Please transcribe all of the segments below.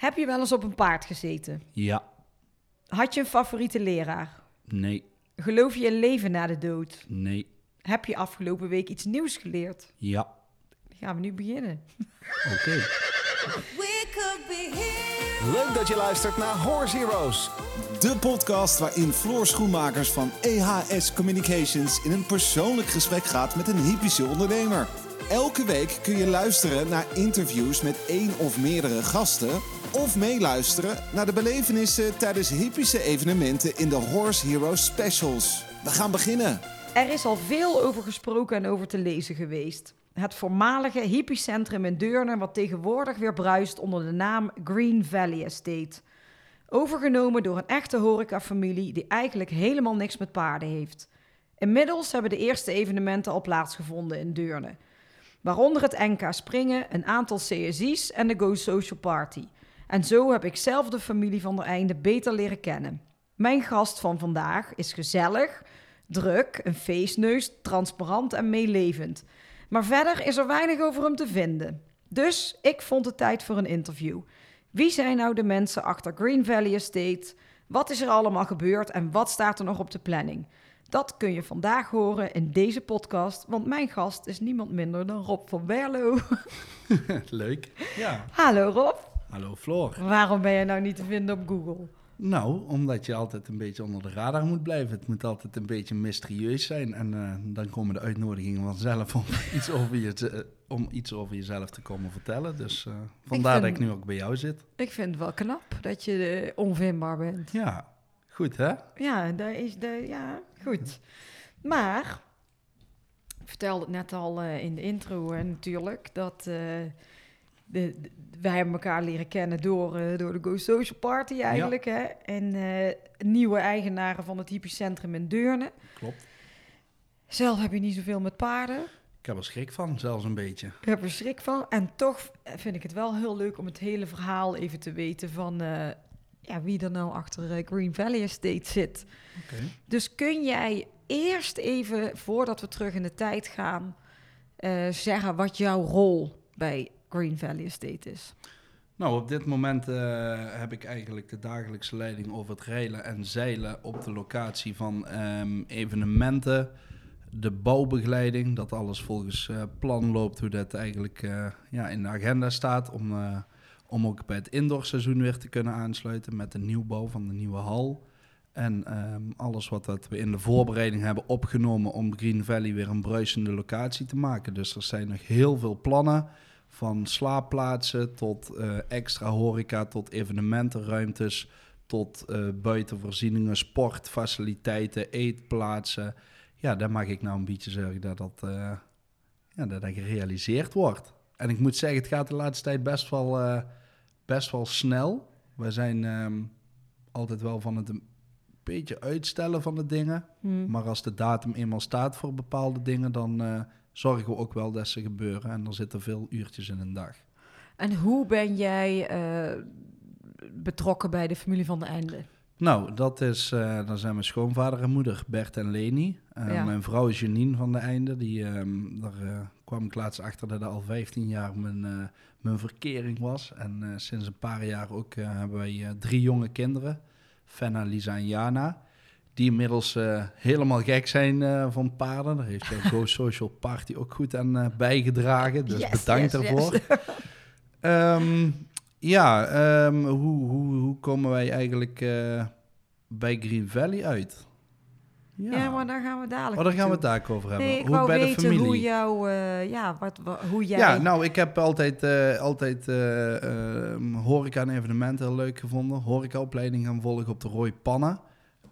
Heb je wel eens op een paard gezeten? Ja. Had je een favoriete leraar? Nee. Geloof je in leven na de dood? Nee. Heb je afgelopen week iets nieuws geleerd? Ja. Gaan we nu beginnen? Oké. We could be here. Leuk dat je luistert naar Horse Heroes. De podcast waarin Floor Schoenmakers van EHS Communications in een persoonlijk gesprek gaat met een hypische ondernemer. Elke week kun je luisteren naar interviews met één of meerdere gasten. Of meeluisteren naar de belevenissen tijdens hypische evenementen in de Horse Heroes Specials. We gaan beginnen. Er is al veel over gesproken en over te lezen geweest. Het voormalige hippiecentrum in Deurne, wat tegenwoordig weer bruist onder de naam Green Valley Estate. Overgenomen door een echte horecafamilie die eigenlijk helemaal niks met paarden heeft. Inmiddels hebben de eerste evenementen al plaatsgevonden in Deurne. Waaronder het NK Springen, een aantal CSI's en de Go Social Party. En zo heb ik zelf de familie van der Einde beter leren kennen. Mijn gast van vandaag is gezellig, druk, een feestneus, transparant en meelevend. Maar verder is er weinig over hem te vinden. Dus ik vond het tijd voor een interview. Wie zijn nou de mensen achter Green Valley Estate? Wat is er allemaal gebeurd en wat staat er nog op de planning? Dat kun je vandaag horen in deze podcast, want mijn gast is niemand minder dan Rob van Berlo. Leuk. Ja. Hallo Rob, Hallo Floor. waarom ben je nou niet te vinden op Google? Nou, omdat je altijd een beetje onder de radar moet blijven. Het moet altijd een beetje mysterieus zijn. En eh, dan komen de uitnodigingen vanzelf om iets, over je, om iets over jezelf te komen vertellen. Dus eh, vandaar vind- dat ik nu ook bij jou zit. Ik vind het wel knap dat je eh, onvindbaar bent. Ja, goed hè? Ja, daar is de, ja, goed. Maar, ik vertelde het net al eh, in de intro eh, natuurlijk, dat eh, de, de- wij hebben elkaar leren kennen door, eh, door de Go Social Party eigenlijk. Hè? En nieuwe eigenaren van het hypicentrum in Deurne. Klopt. Zelf heb je niet zoveel met paarden. Ik heb er schrik van, zelfs een beetje. Ik heb er schrik van. En toch vind ik het wel heel leuk om het hele verhaal even te weten van ja, wie er nou achter eh, Green Valley Estate zit. Dus kun jij eerst even, voordat we terug in de tijd gaan, eh, zeggen wat jouw rol bij Green Valley Estate is? Nou, op dit moment eh, heb ik eigenlijk de dagelijkse leiding over het reilen en zeilen op de locatie van ehm, evenementen, de bouwbegeleiding, dat alles volgens plan loopt, hoe dat eigenlijk ja, in de agenda staat, om, om ook bij het indoorseizoen weer te kunnen aansluiten met de nieuwbouw van de nieuwe hal. En ehm, alles wat dat we in de voorbereiding hebben opgenomen om Green Valley weer een bruisende locatie te maken. Dus er zijn nog heel veel plannen. Van slaapplaatsen tot eh, extra horeca, tot evenementenruimtes, tot eh buitenvoorzieningen, sportfaciliteiten, eetplaatsen. Ja, daar mag ik nou een beetje zorgen dat dat, eh, ja, dat, dat gerealiseerd wordt. En ik moet zeggen, het gaat de laatste tijd best wel, best wel snel. We zijn ehm, altijd wel van het een beetje uitstellen van de dingen. Maar als de datum eenmaal staat voor bepaalde dingen, dan eh, zorgen we ook wel dat ze gebeuren. En er zitten veel uurtjes in een dag. En hoe ben jij eh, betrokken bij de familie van de Einde? Nou, dat is, eh dan zijn mijn schoonvader en moeder, Bert en Leni. Eh, Ja. Mijn vrouw is Janine van de Einde. Die, ehm, daar eh, kwam ik laatst achter dat er al 15 jaar mijn, mijn verkering was. En sinds een paar jaar ook hebben wij drie jonge kinderen. Fenna, Lisa en Jana. Die inmiddels helemaal gek zijn van paarden. Daar heeft de Go Social Party ook goed aan bijgedragen. Dus Yes, bedankt yes, daarvoor. yes. Ehm, ja, ehm, hoe, hoe, hoe komen wij eigenlijk eh, bij Green Valley uit? Ja. maar daar gaan we dadelijk Oh, daar gaan we het daar over hebben. Nee, ik hoe wou bij de familie. hoe jou, eh, ja, wat, wa- hoe jij... Ja, nou, ik heb altijd, eh, altijd eh, ehm, horeca en evenementen heel leuk gevonden. Horecaopleiding gaan volgen op de Roy Pannen.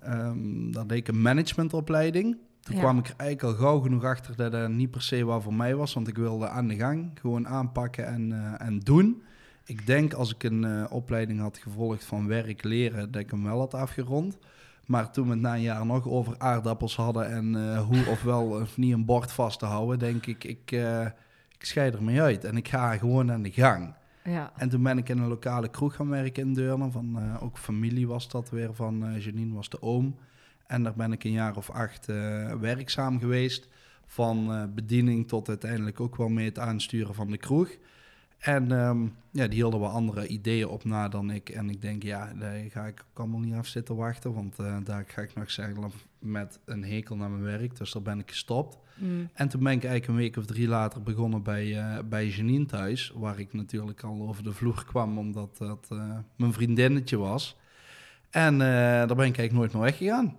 Ehm daar deed ik een managementopleiding. Toen Ja. kwam ik er eigenlijk al gauw genoeg achter dat dat niet per se wat voor mij was. Want ik wilde aan de gang, gewoon aanpakken en, en doen. Ik denk als ik een eh, opleiding had gevolgd van werk leren, dat ik hem wel had afgerond. Maar toen we het na een jaar nog over aardappels hadden en eh, hoe of wel of niet een bord vast te houden, denk ik, ik, eh, ik scheid ermee uit en ik ga gewoon aan de gang. ja. En toen ben ik in een lokale kroeg gaan werken in Deurne. Van, ook familie was dat weer, van Janine was de oom. En daar ben ik een jaar of acht werkzaam geweest. Van bediening tot uiteindelijk ook wel mee het aansturen van de kroeg. En ehm, ja, die hielden wel andere ideeën op na dan ik. En ik denk, ja, daar ga ik ook allemaal niet af zitten wachten. Want eh, daar ga ik nog zeggen met een hekel naar mijn werk. Dus daar ben ik gestopt. Mm. En toen ben ik eigenlijk een week of drie later begonnen bij, eh, bij Janine thuis. Waar ik natuurlijk al over de vloer kwam, omdat dat eh, mijn vriendinnetje was. En daar ben ik eigenlijk nooit meer weggegaan.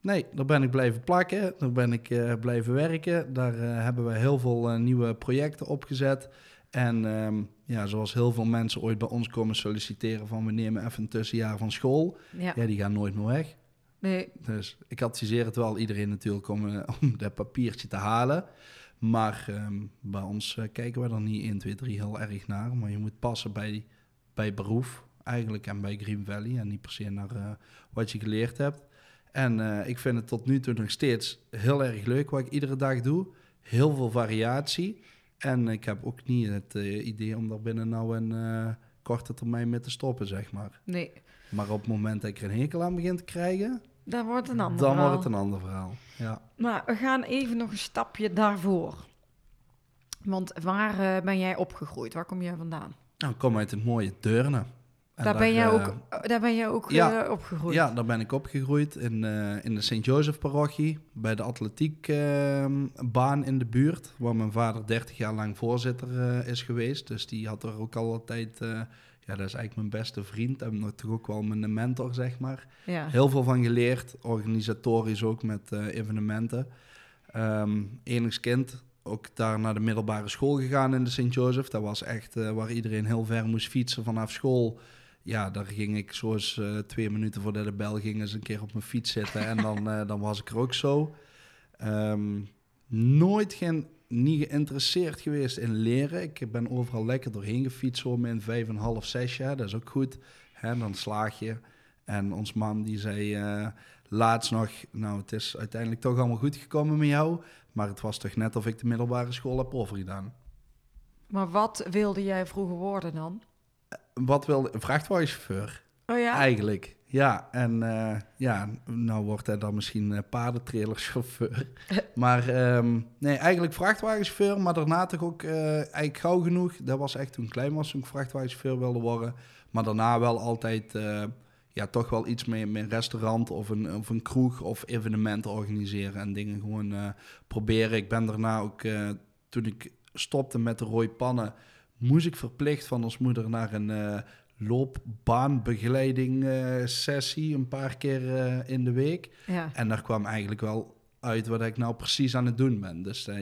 Nee, daar ben ik blijven plakken. Daar ben ik blijven werken. Daar hebben we heel veel nieuwe projecten opgezet. En ehm, ja, zoals heel veel mensen ooit bij ons komen solliciteren van we nemen even een tussenjaar van school. Ja. Ja, die gaan nooit meer weg. Nee. Dus ik adviseer het wel iedereen natuurlijk om, eh, om dat papiertje te halen. Maar ehm, bij ons eh, kijken we er niet 1, 2, 3 heel erg naar. Maar je moet passen bij, bij beroep eigenlijk en bij Green Valley. En niet per se naar eh, wat je geleerd hebt. En ik vind het tot nu toe nog steeds heel erg leuk wat ik iedere dag doe. Heel veel variatie. En ik heb ook niet het eh, idee om daar binnen nou een eh, korte termijn mee te stoppen, zeg maar. Nee. Maar op het moment dat ik er een hekel aan begin te krijgen, Dan wordt het een ander dan verhaal. wordt het een ander verhaal. Ja. Maar we gaan even nog een stapje daarvoor. Want waar eh, ben jij opgegroeid? Waar kom jij vandaan? Nou, ik kom uit het mooie Deurne. Daar, ben jij eh, ook, daar ben jij ook ja. eh, opgegroeid. Ja, daar ben ik opgegroeid in, eh, in de Sint-Jozef-parochie. Bij de atletiekbaan in de buurt. Waar mijn vader 30 jaar lang voorzitter eh, is geweest. Dus die had er ook al altijd... eh, ja, dat is eigenlijk mijn beste vriend. En toch ook wel mijn mentor, zeg maar. Ja. Heel veel van geleerd, organisatorisch ook met eh, evenementen. Ehm enigskind, ook daar naar de middelbare school gegaan in de Sint-Jozef. Dat was echt eh, waar iedereen heel ver moest fietsen vanaf school. Ja, daar ging ik zoals eh, twee minuten voordat de bel ging eens een keer op mijn fiets zitten. en dan, eh, dan was ik er ook zo. Ehm, nooit geen, niet geïnteresseerd geweest in leren. Ik ben overal lekker doorheen gefietst, zo in vijf en half, zes jaar. Dat is ook goed. Hè, dan slaag je. En ons mam die zei eh, laatst nog, nou het is uiteindelijk toch allemaal goed gekomen met jou. Maar het was toch net of ik de middelbare school heb overgedaan. Maar wat wilde jij vroeger worden dan? Wat wilde, een vrachtwagenchauffeur Oh ja? eigenlijk. Ja, en eh, ja, nou wordt hij dan misschien uh, paardentrailerchauffeur. maar ehm, nee, eigenlijk vrachtwagenchauffeur, maar daarna toch ook eh, eigenlijk gauw genoeg. Dat was echt toen ik klein was, toen ik vrachtwagenchauffeur wilde worden. Maar daarna wel altijd, ja, toch wel iets mee met een restaurant of een, of een kroeg of evenementen organiseren en dingen gewoon proberen. Ik ben daarna ook, toen ik stopte met de rode pannen, moest ik verplicht van ons moeder naar een eh, loopbaanbegeleiding eh, sessie een paar keer eh, in de week. Ja. En daar kwam eigenlijk wel uit wat ik nou precies aan het doen ben. Dus dat,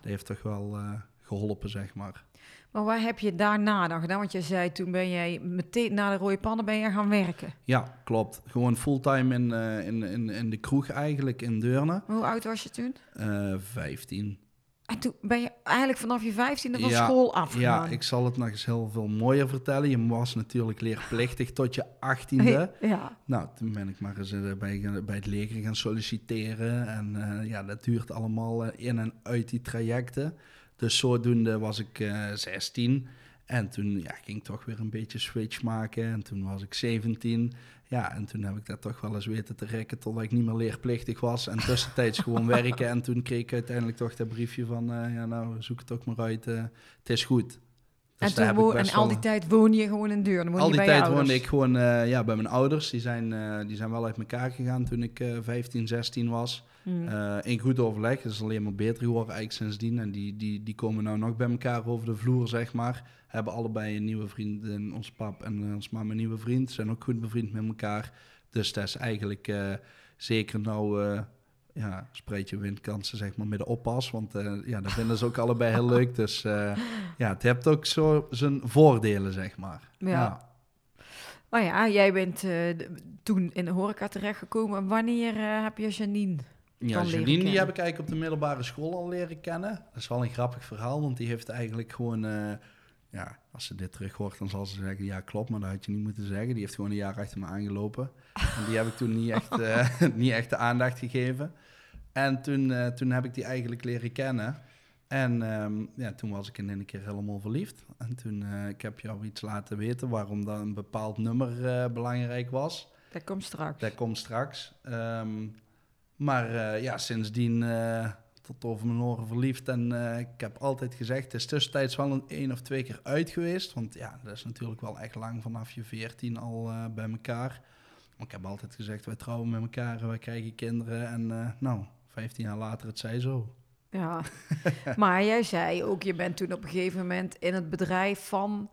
heeft toch wel eh, geholpen, zeg maar. Maar waar heb je daarna dan gedaan? Want je zei toen ben jij meteen na de rode pannen ben je gaan werken. Ja, klopt. Gewoon fulltime in, in, in, in de kroeg eigenlijk in Deurne. Hoe oud was je toen? Eh 15. En toen ben je eigenlijk vanaf je vijftiende van Ja, school afgegaan. Ja, ik zal het nog eens heel veel mooier vertellen. Je was natuurlijk leerplichtig tot je achttiende. Ja. Nou, toen ben ik maar eens eh, bij, bij het leger gaan solliciteren. En eh, ja, dat duurt allemaal eh, in en uit die trajecten. Dus zodoende was ik eh 16. En toen ja, ging ik toch weer een beetje switch maken. En toen was ik 17. Ja, en toen heb ik dat toch wel eens weten te rekken totdat ik niet meer leerplichtig was. En tussentijds gewoon werken. En toen kreeg ik uiteindelijk toch dat briefje van... eh, ja, nou, zoek het ook maar uit. eh, het is goed. Dus En, toen al die tijd woon je gewoon in Deurne. Al die bij tijd woonde ik gewoon eh, ja, bij mijn ouders. Die zijn, die zijn wel uit elkaar gegaan toen ik eh 15, 16 was. Eh, in goed overleg. Dat is alleen maar beter geworden eigenlijk sindsdien. En die, die, die komen nou nog bij elkaar over de vloer, zeg maar. Hebben allebei een nieuwe vriend. En ons pap en eh, ons mama een nieuwe vriend. Zijn ook goed bevriend met elkaar. Dus dat is eigenlijk eh, zeker nou... eh ja, spreid je windkansen zeg maar met de oppas. Want ja, dat vinden ze ook allebei heel leuk. Dus ja, het heeft ook zo zijn voordelen, zeg maar. Ja. Maar ja, jij bent toen in de horeca terechtgekomen. Wanneer heb je Janine? Ja, Janine die heb ik eigenlijk op de middelbare school al leren kennen. Dat is wel een grappig verhaal, want die heeft eigenlijk gewoon... ja, als ze dit terug hoort, dan zal ze zeggen... Ja, klopt, maar dat had je niet moeten zeggen. Die heeft gewoon een jaar achter me aangelopen. En die heb ik toen niet echt, eh, niet echt de aandacht gegeven. En toen, eh, toen heb ik die eigenlijk leren kennen. En ehm, ja, toen was ik in een keer helemaal verliefd. En toen, eh, ik heb jou iets laten weten waarom dat een bepaald nummer belangrijk was. Dat komt straks. Dat komt straks. Ehm, maar ja, sindsdien, tot over mijn oren verliefd. En eh, ik heb altijd gezegd, het is tussentijds wel een één of twee keer uit geweest. Want ja, dat is natuurlijk wel echt lang vanaf je 14 al eh, bij elkaar. Maar ik heb altijd gezegd, wij trouwen met elkaar en wij krijgen kinderen. En eh, nou, 15 jaar later, het zij zo. Ja, maar jij zei ook, je bent toen op een gegeven moment in het bedrijf van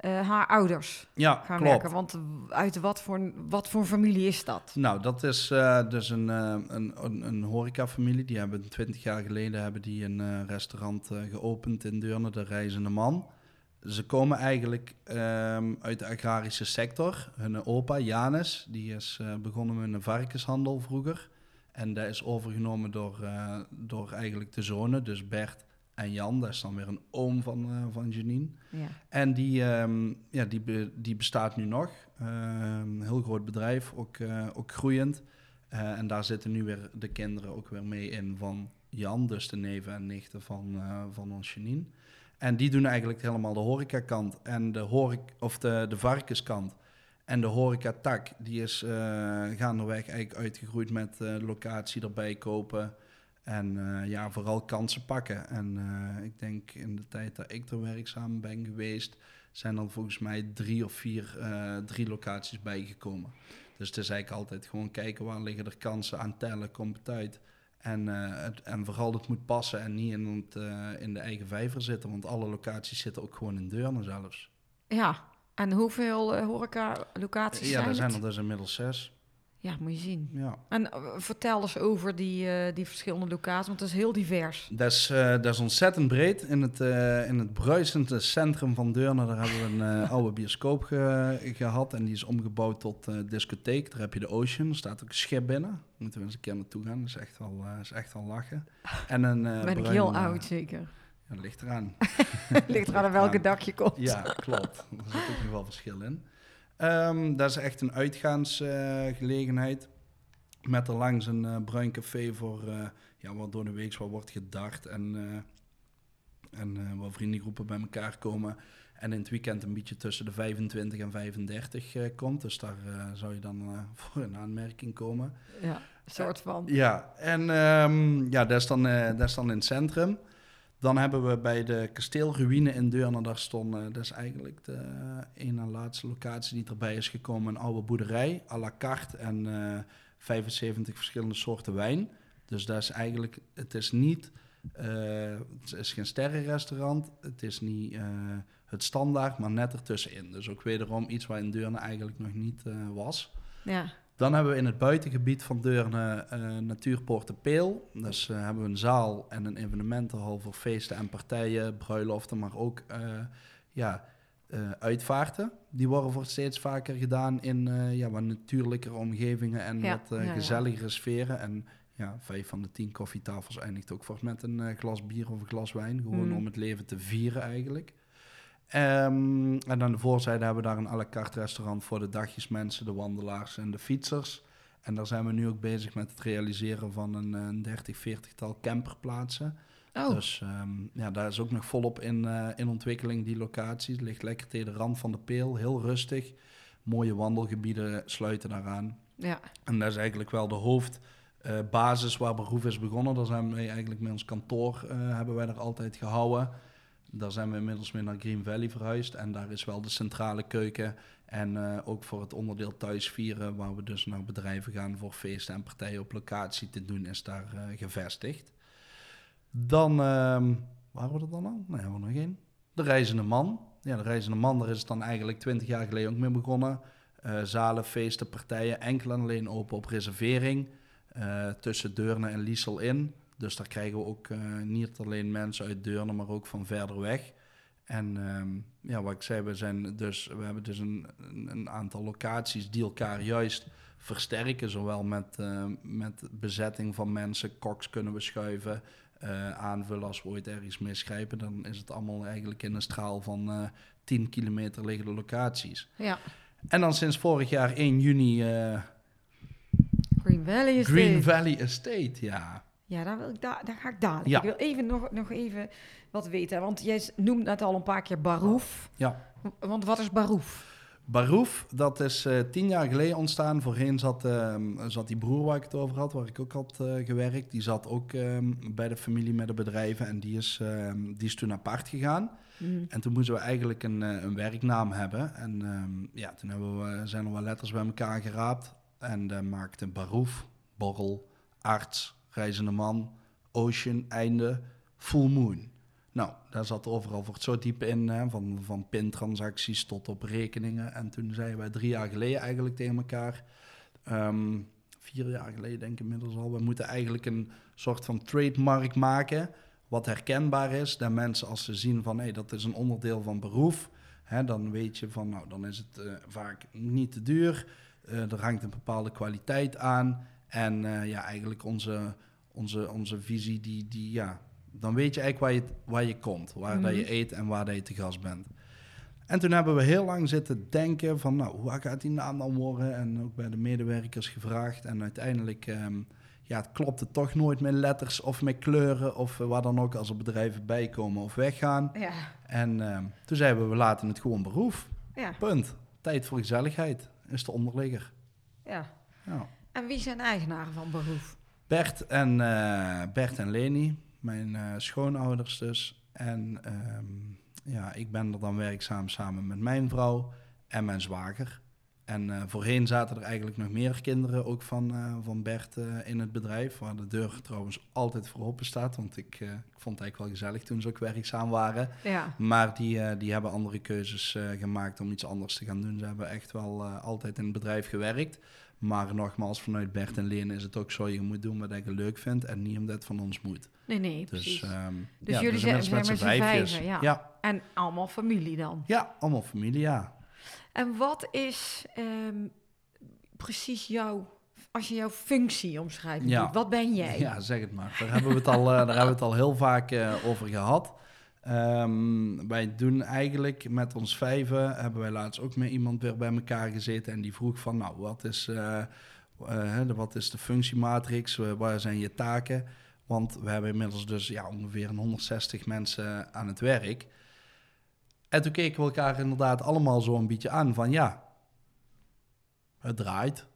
eh, haar ouders Ja, gaan klopt. werken. Want uit wat voor, wat voor familie is dat? Nou, dat is eh, dus een, eh, een, een, een horecafamilie. Die hebben 20 jaar geleden hebben die een restaurant geopend in Deurne, de Reizende Man. Ze komen eigenlijk ehm, uit de agrarische sector. Hun opa, Janus, die is begonnen met een varkenshandel vroeger. En dat is overgenomen door, door eigenlijk de zonen, dus Bert en Jan. Dat is dan weer een oom van, eh, van Janine. Ja. En die, ehm, ja, die, be- die bestaat nu nog. Ehm, een heel groot bedrijf, ook, eh, ook groeiend. Eh, en daar zitten nu weer de kinderen ook weer mee in van Jan, dus de neven en nichten van, van ons Janine. En die doen eigenlijk helemaal de horecakant en de, horec of de, de varkenskant. En de horecatak, die is gaandeweg eigenlijk uitgegroeid met locatie erbij kopen. En eh, ja, vooral kansen pakken. En eh, ik denk in de tijd dat ik er werkzaam ben geweest, zijn er volgens mij drie of vier, eh, drie locaties bijgekomen. Dus het is eigenlijk altijd gewoon kijken waar liggen er kansen aan tellen, komt het uit. En, het, en vooral het moet passen en niet in, het, in de eigen vijver zitten, want alle locaties zitten ook gewoon in Deurne zelfs. ja, en hoeveel horeca-locaties ja, zijn er zijn het? er dus inmiddels zes. Ja, moet je zien. Ja. En eh, vertel eens over die, eh, die verschillende locaties, want het is heel divers. Dat is, eh, dat is ontzettend breed. In het, in het bruisende centrum van Deurne, daar hebben we een oude bioscoop ge- gehad. En die is omgebouwd tot discotheek. Daar heb je de Ocean, er staat ook een schip binnen. Moeten we eens een keer naartoe gaan, dat is echt wel, is echt wel lachen. En een, ben ik heel oud, zeker. Ja, dat ligt eraan. Ligt eraan aan welke dak je komt. Ja, klopt. Er zit ook nog wel verschil in. Ehm, dat is echt een uitgaansgelegenheid. met er langs een eh, bruin café voor, eh, ja, wat door de week wat wordt gedart. En, eh, en eh, waar vriendengroepen bij elkaar komen. En in het weekend een beetje tussen de 25 en 35 eh, komt. Dus daar eh, zou je dan eh, voor in aanmerking komen. Ja, een soort van. Ja, en ehm, ja, dat, is dan, eh, dat is dan in het centrum. Dan hebben we bij de kasteelruïne in Deurne, daar stond, eh, dat is eigenlijk de ene laatste locatie die erbij is gekomen, een oude boerderij, à la carte en eh 75 verschillende soorten wijn. Dus dat is eigenlijk, het is niet, eh, het is geen sterrenrestaurant, het is niet eh, het standaard, maar net ertussenin. Dus ook wederom iets waar in Deurne eigenlijk nog niet eh, was. Ja. Dan hebben we in het buitengebied van Deurne eh Natuurpoort de Peel. Dus eh, hebben we een zaal en een evenementenhal voor feesten en partijen, bruiloften, maar ook eh, ja, eh, uitvaarten. Die worden voor steeds vaker gedaan in eh, ja, wat natuurlijkere omgevingen en Ja, wat eh, ja. gezelligere sferen. En ja, vijf van de tien koffietafels eindigt ook voor met een eh, glas bier of een glas wijn. Gewoon Mm. om het leven te vieren eigenlijk. Ehm, en aan de voorzijde hebben we daar een à la carte restaurant voor de dagjesmensen, de wandelaars en de fietsers. En daar zijn we nu ook bezig met het realiseren van een, eh, een 30, 40-tal camperplaatsen. Oh, Dus ehm, ja, daar is ook nog volop in, eh, in ontwikkeling, die locatie. Het ligt lekker tegen de rand van de peel, heel rustig. Mooie wandelgebieden sluiten daaraan. ja. En dat is eigenlijk wel de hoofdbasis waar Beroef is begonnen. Daar zijn wij eigenlijk met ons kantoor, eh, hebben wij er altijd gehouden. Daar zijn we inmiddels mee naar Green Valley verhuisd. En daar is wel de centrale keuken. En eh, ook voor het onderdeel thuisvieren, waar we dus naar bedrijven gaan voor feesten en partijen op locatie te doen, is daar eh, gevestigd. Dan, ehm waar we er dan al? Nee, hebben we nog één. De Reizende Man. Ja, de Reizende Man, daar is het dan eigenlijk twintig jaar geleden ook mee begonnen. Eh, zalen, feesten, partijen, enkel en alleen open op reservering. tussen Deurne en Liesel in. Dus daar krijgen we ook eh, niet alleen mensen uit Deurne, maar ook van verder weg. En ehm, ja, wat ik zei, we, zijn dus, we hebben dus een, een, aantal locaties die elkaar juist versterken. Zowel met, eh, met bezetting van mensen, koks kunnen we schuiven, eh, aanvullen als we ooit ergens misgrijpen. Dan is het allemaal eigenlijk in een straal van eh 10 kilometer liggende locaties. ja. En dan sinds vorig jaar 1 juni Green Valley is Green. Valley Estate, ja. Ja, daar, wil ik da daar ga ik dadelijk. Ja. Ik wil even nog, nog even wat weten. Want jij noemt net al een paar keer Barouf. Ja. Want wat is Barouf? Barouf, dat is eh, tien jaar geleden ontstaan. Voorheen zat, ehm, zat die broer waar ik het over had, waar ik ook had eh, gewerkt. Die zat ook ehm, bij de familie met de bedrijven en die is, ehm, die is toen apart gegaan. Mhm. En toen moesten we eigenlijk een, eh, een werknaam hebben. En ja, toen hebben we, zijn er wel letters bij elkaar geraapt. En dat maakte Barouf, Borrel, Arts, Reizende Man, Ocean, Einde, Full Moon. Nou, daar zat overal voor het zo diep in, hè, van, van pintransacties tot op rekeningen. En toen zeiden wij drie jaar geleden eigenlijk tegen elkaar, ehm, vier jaar geleden denk ik inmiddels al, we moeten eigenlijk een soort van trademark maken, wat herkenbaar is. Dat mensen als ze zien van, hé, dat is een onderdeel van beroep, hè, dan weet je van, nou, dan is het eh, vaak niet te duur. Eh, er hangt een bepaalde kwaliteit aan. En eh, ja, eigenlijk onze, onze, onze visie, die, die, ja, dan weet je eigenlijk waar je, waar je komt. Waar dat je eet en waar dat je te gast bent. En toen hebben we heel lang zitten denken van, nou, hoe gaat die naam dan worden? En ook bij de medewerkers gevraagd. En uiteindelijk, ehm, ja, het klopte toch nooit met letters of met kleuren of waar dan ook als er bedrijven bijkomen of weggaan. Ja, En ehm, toen zeiden we, we laten het gewoon beroef. ja, Punt. Tijd voor gezelligheid is de onderligger. ja. Ja. En wie zijn eigenaren van Beroef? Bert en, eh, Bert en Leni, mijn eh, schoonouders dus. En ehm, ja, ik ben er dan werkzaam samen met mijn vrouw en mijn zwager. En eh, voorheen zaten er eigenlijk nog meer kinderen, ook van, van Bert, in het bedrijf. Waar de deur trouwens altijd voor open staat. Want ik, ik vond het eigenlijk wel gezellig toen ze ook werkzaam waren. Ja, Maar die, die hebben andere keuzes gemaakt om iets anders te gaan doen. Ze hebben echt wel altijd in het bedrijf gewerkt. Maar nogmaals, vanuit Bert en Leen is het ook zo: je moet doen wat je leuk vindt en niet omdat het van ons moet. nee, nee, precies. Dus, ehm, Dus ja, jullie zijn- zijn met z'n vijfjes. vijven, ja. ja. En allemaal familie dan. Ja, allemaal familie, ja. En wat is ehm, precies jouw, als je jouw functie omschrijft, Ja. wat ben jij? Ja, zeg het maar. Daar hebben we het al, eh, daar hebben we het al heel vaak eh, over gehad. Ehm, wij doen eigenlijk met ons vijven, hebben wij laatst ook met iemand weer bij elkaar gezeten. En die vroeg van, nou, wat is, eh, eh, wat is de functiematrix? Waar zijn je taken? Want we hebben inmiddels dus ja, ongeveer een 160 mensen aan het werk. En toen keken we elkaar inderdaad allemaal zo een beetje aan van, ja, het draait.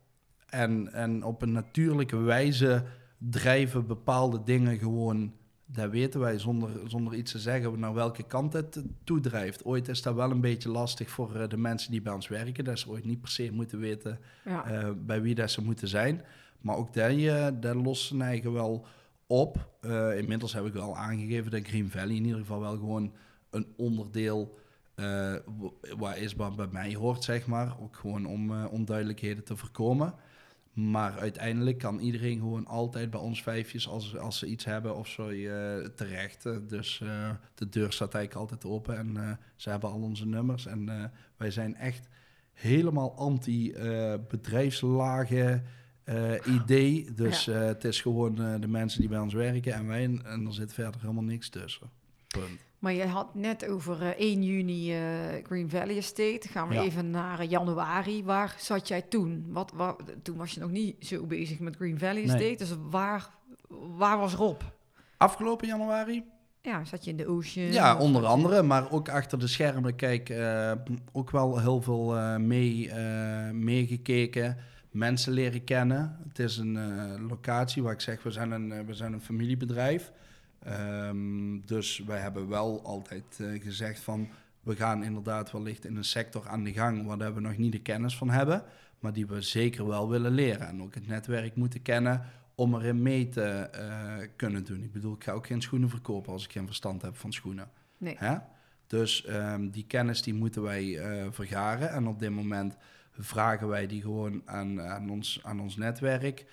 En, en op een natuurlijke wijze drijven bepaalde dingen gewoon, dat weten wij zonder, zonder iets te zeggen naar welke kant het toedrijft. Ooit is dat wel een beetje lastig voor eh, de mensen die bij ons werken, dat ze ooit niet per se moeten weten Ja. eh, bij wie dat ze moeten zijn. Maar ook dat, uh, dat lost zijn eigen wel op. Eh, inmiddels heb ik wel aangegeven dat Green Valley in ieder geval wel gewoon een onderdeel waar is wat bij mij hoort, zeg maar. Ook gewoon om onduidelijkheden te voorkomen. Maar uiteindelijk kan iedereen gewoon altijd bij ons vijfjes, als, als ze iets hebben of zo, eh, terecht. Eh, Dus eh, de deur staat eigenlijk altijd open en ze hebben al onze nummers. En wij zijn echt helemaal anti-bedrijfslage idee. Dus het is gewoon de mensen die bij ons werken en wij. En er zit verder helemaal niks tussen. Punt. Maar je had net over eh, 1 juni eh, Green Valley Estate. Gaan we Ja. even naar eh, januari. Waar zat jij toen? Wat, waar, toen was je nog niet zo bezig met Green Valley Nee. Estate. Dus waar, waar was Rob? Afgelopen januari Ja, zat je in de Ocean? Ja, onder andere, maar ook achter de schermen. Kijk, eh, ook wel heel veel eh, mee, eh, meegekeken, mensen leren kennen. Het is een eh, locatie waar ik zeg, we zijn een, eh, we zijn een familiebedrijf. Ehm, dus wij hebben wel altijd eh, gezegd van, we gaan inderdaad wellicht in een sector aan de gang waar we nog niet de kennis van hebben, maar die we zeker wel willen leren. En ook het netwerk moeten kennen om erin mee te eh, kunnen doen. Ik bedoel, ik ga ook geen schoenen verkopen als ik geen verstand heb van schoenen. Nee. Hè? Dus ehm, die kennis die moeten wij eh, vergaren. En op dit moment vragen wij die gewoon aan, aan, ons, aan ons netwerk.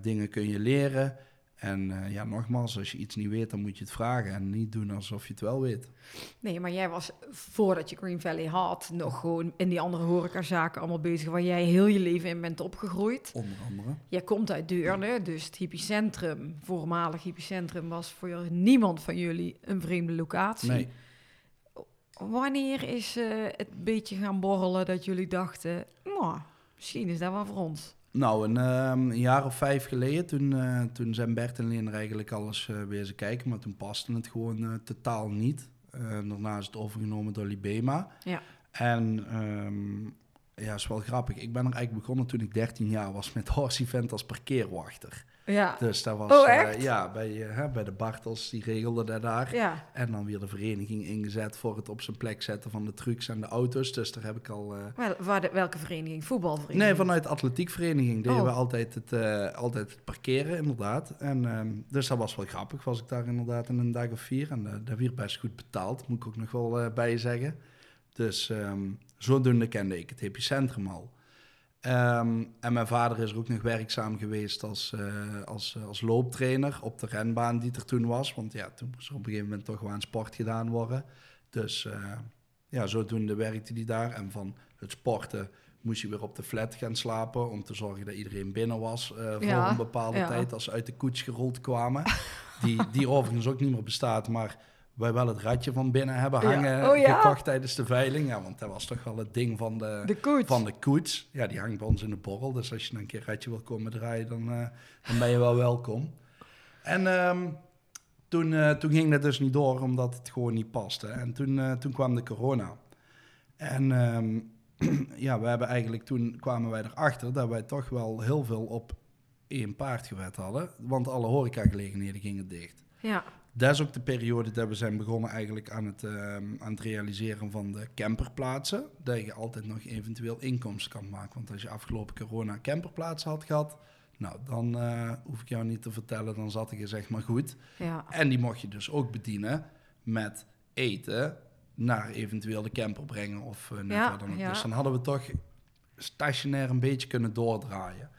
Dingen kun je leren. En eh, ja, nogmaals, als je iets niet weet, dan moet je het vragen. En niet doen alsof je het wel weet. Nee, maar jij was voordat je Green Valley had... nog gewoon in die andere horecazaken allemaal bezig... waar jij heel je leven in bent opgegroeid. Onder andere. Jij komt uit Deurne, dus het hippiecentrum... voormalig hippiecentrum was voor niemand van jullie een vreemde locatie. Nee. Wanneer is eh, het beetje gaan borrelen dat jullie dachten... "Nou, misschien is dat wel voor ons? Nou, een, ehm, een jaar of vijf geleden, toen, eh, toen zijn Bert en Leen er eigenlijk alles eh weer eens kijken. Maar toen paste het gewoon eh, totaal niet. Daarna is het overgenomen door Libema. Ja. En ehm, ja, is wel grappig. Ik ben er eigenlijk begonnen toen ik 13 jaar was met Horse Event als parkeerwachter. Ja. Dus dat was Oh, eh, ja, bij, eh, bij de Bartels, die regelde dat daar. Ja. En dan weer de vereniging ingezet voor het op zijn plek zetten van de trucks en de auto's. Dus daar heb ik al... eh, Wel, waar de- welke vereniging? Voetbalvereniging? Nee, vanuit de atletiekvereniging deden Oh. we altijd het, altijd het parkeren, inderdaad. En, ehm, dus dat was wel grappig. Was ik daar inderdaad in een dag of vier. En dat werd best goed betaald, moet ik ook nog wel bij je zeggen. Dus ehm, zodoende kende ik het epicentrum al. Ehm, en mijn vader is er ook nog werkzaam geweest als, eh, als, als looptrainer op de renbaan die er toen was. Want ja, toen moest er op een gegeven moment toch wel aan sport gedaan worden. Dus eh, ja, zodoende werkte hij daar. En van het sporten moest je weer op de flat gaan slapen... om te zorgen dat iedereen binnen was eh, voor Ja, een bepaalde ja. tijd... als ze uit de koets gerold kwamen. die, die overigens ook niet meer bestaat, maar... wij wel het ratje van binnen hebben Ja. hangen... Oh ja? gekocht tijdens de veiling. Ja, want dat was toch wel het ding van de, De koets. van de koets. Ja, die hangt bij ons in de borrel. Dus als je dan een keer een ratje wil komen draaien, dan, eh, dan ben je wel welkom. En ehm, toen, eh, toen ging dat dus niet door, omdat het gewoon niet paste. En toen, eh, toen kwam de corona. En ehm, ja, we hebben eigenlijk toen kwamen wij erachter dat wij toch wel heel veel op één paard gewet hadden. Want alle horecagelegenheden gingen dicht. Ja. Dat is ook de periode dat we zijn begonnen eigenlijk aan het, ehm, aan het realiseren van de camperplaatsen. Dat je altijd nog eventueel inkomsten kan maken. Want als je afgelopen corona camperplaatsen had gehad, nou dan eh, hoef ik jou niet te vertellen, dan zat ik er zeg maar goed. Ja. En die mocht je dus ook bedienen met eten naar eventueel de camper brengen of eh, net Ja, wat dan ook. ja. Dus dan hadden we toch stationair een beetje kunnen doordraaien.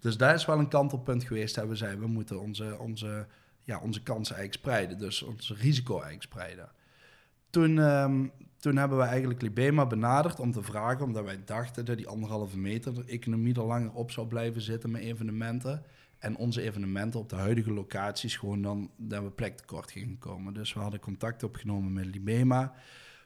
Dus daar is wel een kantelpunt geweest dat we zeiden, we moeten onze, onze, ja, onze kansen eigenlijk spreiden. Dus ons risico eigenlijk spreiden. Toen, ehm, toen hebben we eigenlijk Libema benaderd om te vragen, omdat wij dachten dat die anderhalve meter de economie er langer op zou blijven zitten met evenementen. En onze evenementen op de huidige locaties gewoon dan dat we plek tekort gingen komen. Dus we hadden contact opgenomen met Libema.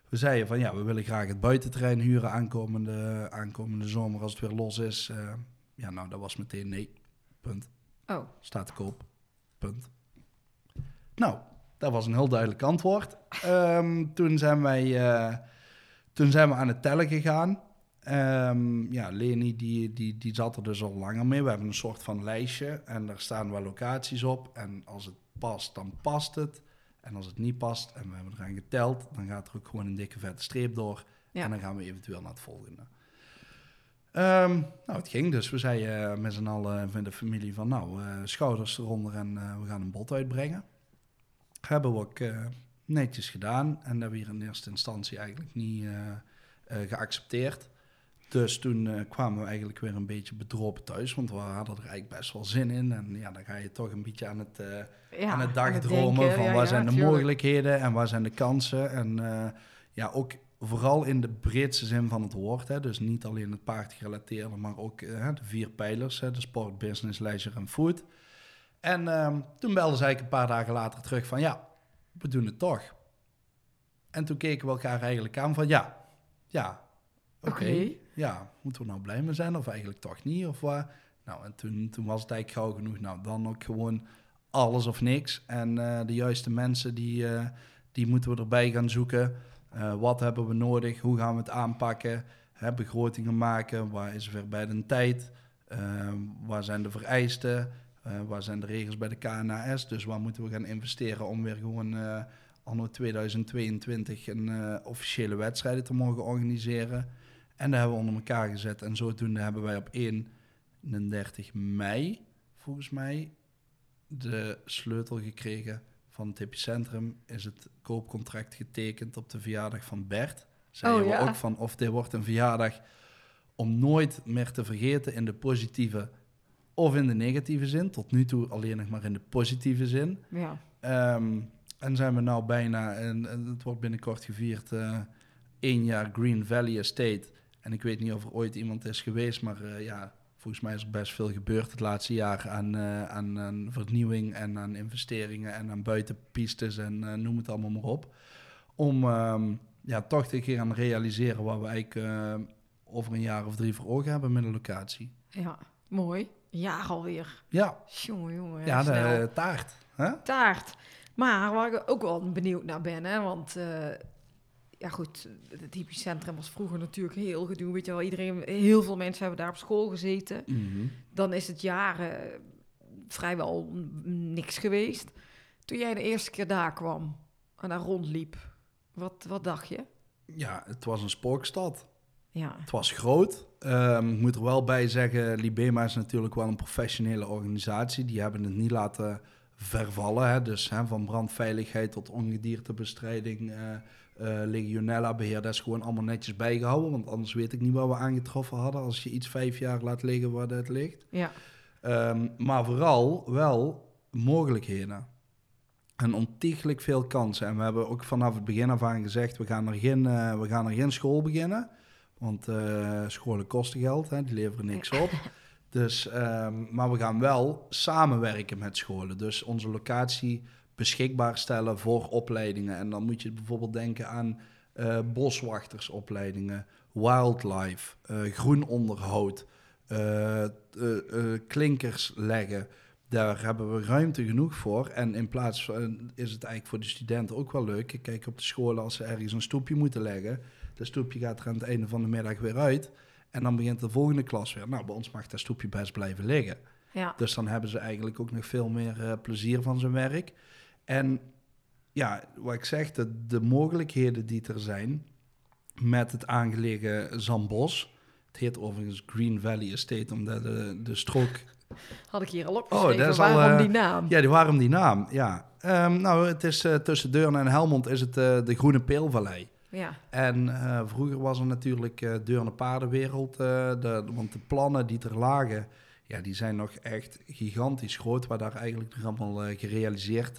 We zeiden van ja, we willen graag het buitenterrein huren aankomende, aankomende zomer als het weer los is. Eh, ja, nou, dat was meteen nee. Punt. Oh. Staat te koop. Punt. Nou, dat was een heel duidelijk antwoord. Ehm, toen, zijn wij, eh, toen zijn we aan het tellen gegaan. Ehm, ja, Leni die, die, die zat er dus al langer mee. We hebben een soort van lijstje en daar staan wel locaties op. En als het past, dan past het. En als het niet past en we hebben eraan geteld, dan gaat er ook gewoon een dikke vette streep door. Ja. En dan gaan we eventueel naar het volgende. Ehm, nou, het ging dus. We zeiden eh, met z'n allen van de familie van, nou, eh, schouders eronder en we gaan een bod uitbrengen. Hebben we ook eh, netjes gedaan en dat hebben we hier in eerste instantie eigenlijk niet eh, eh, geaccepteerd. Dus toen kwamen we eigenlijk weer een beetje bedropen thuis, want we hadden er eigenlijk best wel zin in. En ja, dan ga je toch een beetje aan het, Ja, aan het dagdromen denken. van Ja, waar ja, zijn de tuurlijk. mogelijkheden en waar zijn de kansen. En ja, ook vooral in de breedste zin van het woord. Hè, dus niet alleen het paardgerelateerde, maar ook de vier pijlers. Hè, de sport, business, leisure en food. En ehm, toen ze eigenlijk een paar dagen later terug van ja, we doen het toch. En toen keken we elkaar eigenlijk aan van ja, ja, oké. Ja, moeten we nou blij mee zijn of eigenlijk toch niet? Of waar? Nou, en toen, toen was het eigenlijk gauw genoeg. Nou, dan ook gewoon alles of niks. En eh, de juiste mensen, die, eh, die moeten we erbij gaan zoeken. Eh, wat hebben we nodig? Hoe gaan we het aanpakken? Hè, begrotingen maken. Waar is er bij de tijd? Eh, waar zijn de vereisten? Eh, waar zijn de regels bij de KNAS? Dus waar moeten we gaan investeren om weer gewoon eh, anno 2022 een eh, officiële wedstrijden te mogen organiseren? En dat hebben we onder elkaar gezet. En zodoende hebben wij op 31 mei, volgens mij, de sleutel gekregen van het epicentrum. Is het koopcontract getekend op de verjaardag van Bert. Zeiden Oh, we ook van of dit wordt een verjaardag om nooit meer te vergeten in de positieve of in de negatieve zin. Tot nu toe alleen nog maar in de positieve zin. Ja. Ehm, en zijn we nou bijna, en, en het wordt binnenkort gevierd, eh één jaar Green Valley Estate. En ik weet niet of er ooit iemand is geweest, maar eh, ja, volgens mij is er best veel gebeurd het laatste jaar aan, eh, aan, aan vernieuwing en aan investeringen en aan buitenpistes en noem het allemaal maar op. Om ehm, ja, toch te gaan realiseren wat we eigenlijk over een jaar of drie voor ogen hebben met een locatie. ja, mooi. Ja, alweer. Ja, Jongen, jongen. ja de snel. taart. Hè? taart. Maar waar ik ook wel benieuwd naar ben, hè, want eh, ja goed, het hypocentrum was vroeger natuurlijk heel gedoe. Weet je wel, iedereen, heel veel mensen hebben daar op school gezeten. Mhm. Dan is het jaren vrijwel niks geweest. Toen jij de eerste keer daar kwam en daar rondliep, wat, wat dacht je? Ja, het was een spookstad. Ja, Het was groot. Ehm, ik moet er wel bij zeggen, Libema is natuurlijk wel een professionele organisatie. Die hebben het niet laten vervallen. Hè? Dus hè, van brandveiligheid tot ongediertebestrijding, eh eh, legionella-beheer, dat is gewoon allemaal netjes bijgehouden. Want anders weet ik niet wat we aangetroffen hadden als je iets vijf jaar laat liggen waar het ligt. ja, Ehm, maar vooral wel mogelijkheden. En ontiegelijk veel kansen. En we hebben ook vanaf het begin af aan gezegd, we gaan er geen, eh, we gaan er geen school beginnen. Want eh, scholen kosten geld, hè, die leveren niks op. Dus, ehm, maar we gaan wel samenwerken met scholen. Dus onze locatie beschikbaar stellen voor opleidingen. En dan moet je bijvoorbeeld denken aan eh, boswachtersopleidingen, wildlife, eh, groen onderhoud, eh, klinkers leggen. Daar hebben we ruimte genoeg voor. En in plaats van is het eigenlijk voor de studenten ook wel leuk. Ik kijk op de scholen als ze ergens een stoepje moeten leggen. Dat stoepje gaat er aan het einde van de middag weer uit. En dan begint de volgende klas weer. Nou, bij ons mag dat stoepje best blijven liggen. ja. Dus dan hebben ze eigenlijk ook nog veel meer eh, plezier van zijn werk. En ja, wat ik zeg, de, de mogelijkheden die er zijn met het aangelegen Zambos. Het heet overigens Green Valley Estate, omdat de, de strook... Had ik hier al Oh, opgeschreven. dat is al, Waarom eh, die naam? Ja, die, waarom die naam? Ja. Ehm, nou, het is eh, tussen Deurne en Helmond is het eh, de Groene Peelvallei. Ja, En eh, vroeger was er natuurlijk eh Deurne Paardenwereld. eh, de, want de plannen die er lagen, ja, die zijn nog echt gigantisch groot. Waar daar eigenlijk nog allemaal gerealiseerd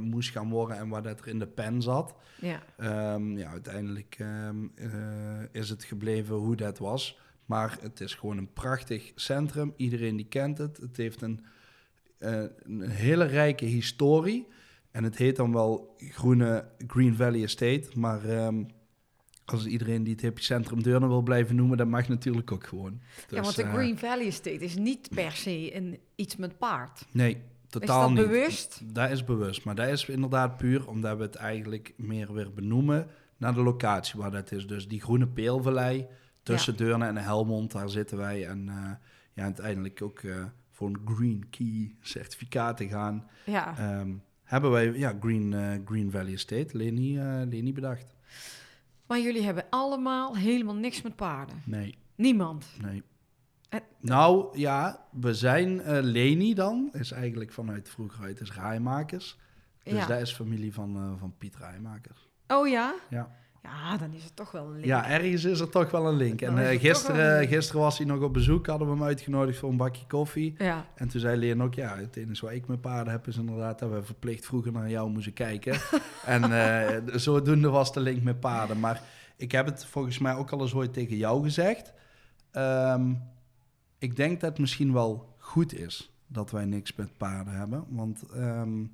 moest gaan worden en waar dat er in de pen zat. ja, Ehm, ja, uiteindelijk ehm, eh, is het gebleven hoe dat was. Maar het is gewoon een prachtig centrum. Iedereen die kent het. Het heeft een, een hele rijke historie. En het heet dan wel Groene Green Valley Estate. Maar ehm, als iedereen die het epicentrum Deurne wil blijven noemen, dat mag natuurlijk ook gewoon. ja, want Dus, de eh, Green Valley Estate is niet per se een, iets met paard. Nee, totaal is dat niet. bewust? Dat is bewust. Maar dat is inderdaad puur omdat we het eigenlijk meer weer benoemen naar de locatie waar dat is. Dus die groene peelvallei tussen Deurne en Helmond, daar zitten wij. En eh, ja, uiteindelijk ook eh, voor een Green Key certificaat te gaan. Ja, ehm, hebben wij ja, Green, eh, Green Valley Estate, Leni, eh, Leni bedacht. maar jullie hebben allemaal helemaal niks met paarden. Nee, Niemand. nee. En- Nou ja, we zijn eh, Leni dan, is eigenlijk vanuit vroeger uit is Rijmakers. Dus Ja. dat is familie van, eh, van Piet Rijmakers. Oh ja? Ja. Ja, dan is het toch wel een link. Ja, ergens is er toch wel een link. En Dan eh, gisteren, link. gisteren was hij nog op bezoek, hadden we hem uitgenodigd voor een bakje koffie. Ja, En toen zei Leen ook, ja, het enige wat ik met paarden heb is inderdaad dat we verplicht vroeger naar jou moesten kijken. en eh, zodoende was de link met paarden. Maar ik heb het volgens mij ook al eens ooit tegen jou gezegd. Ehm, ik denk dat het misschien wel goed is dat wij niks met paarden hebben. Want ehm,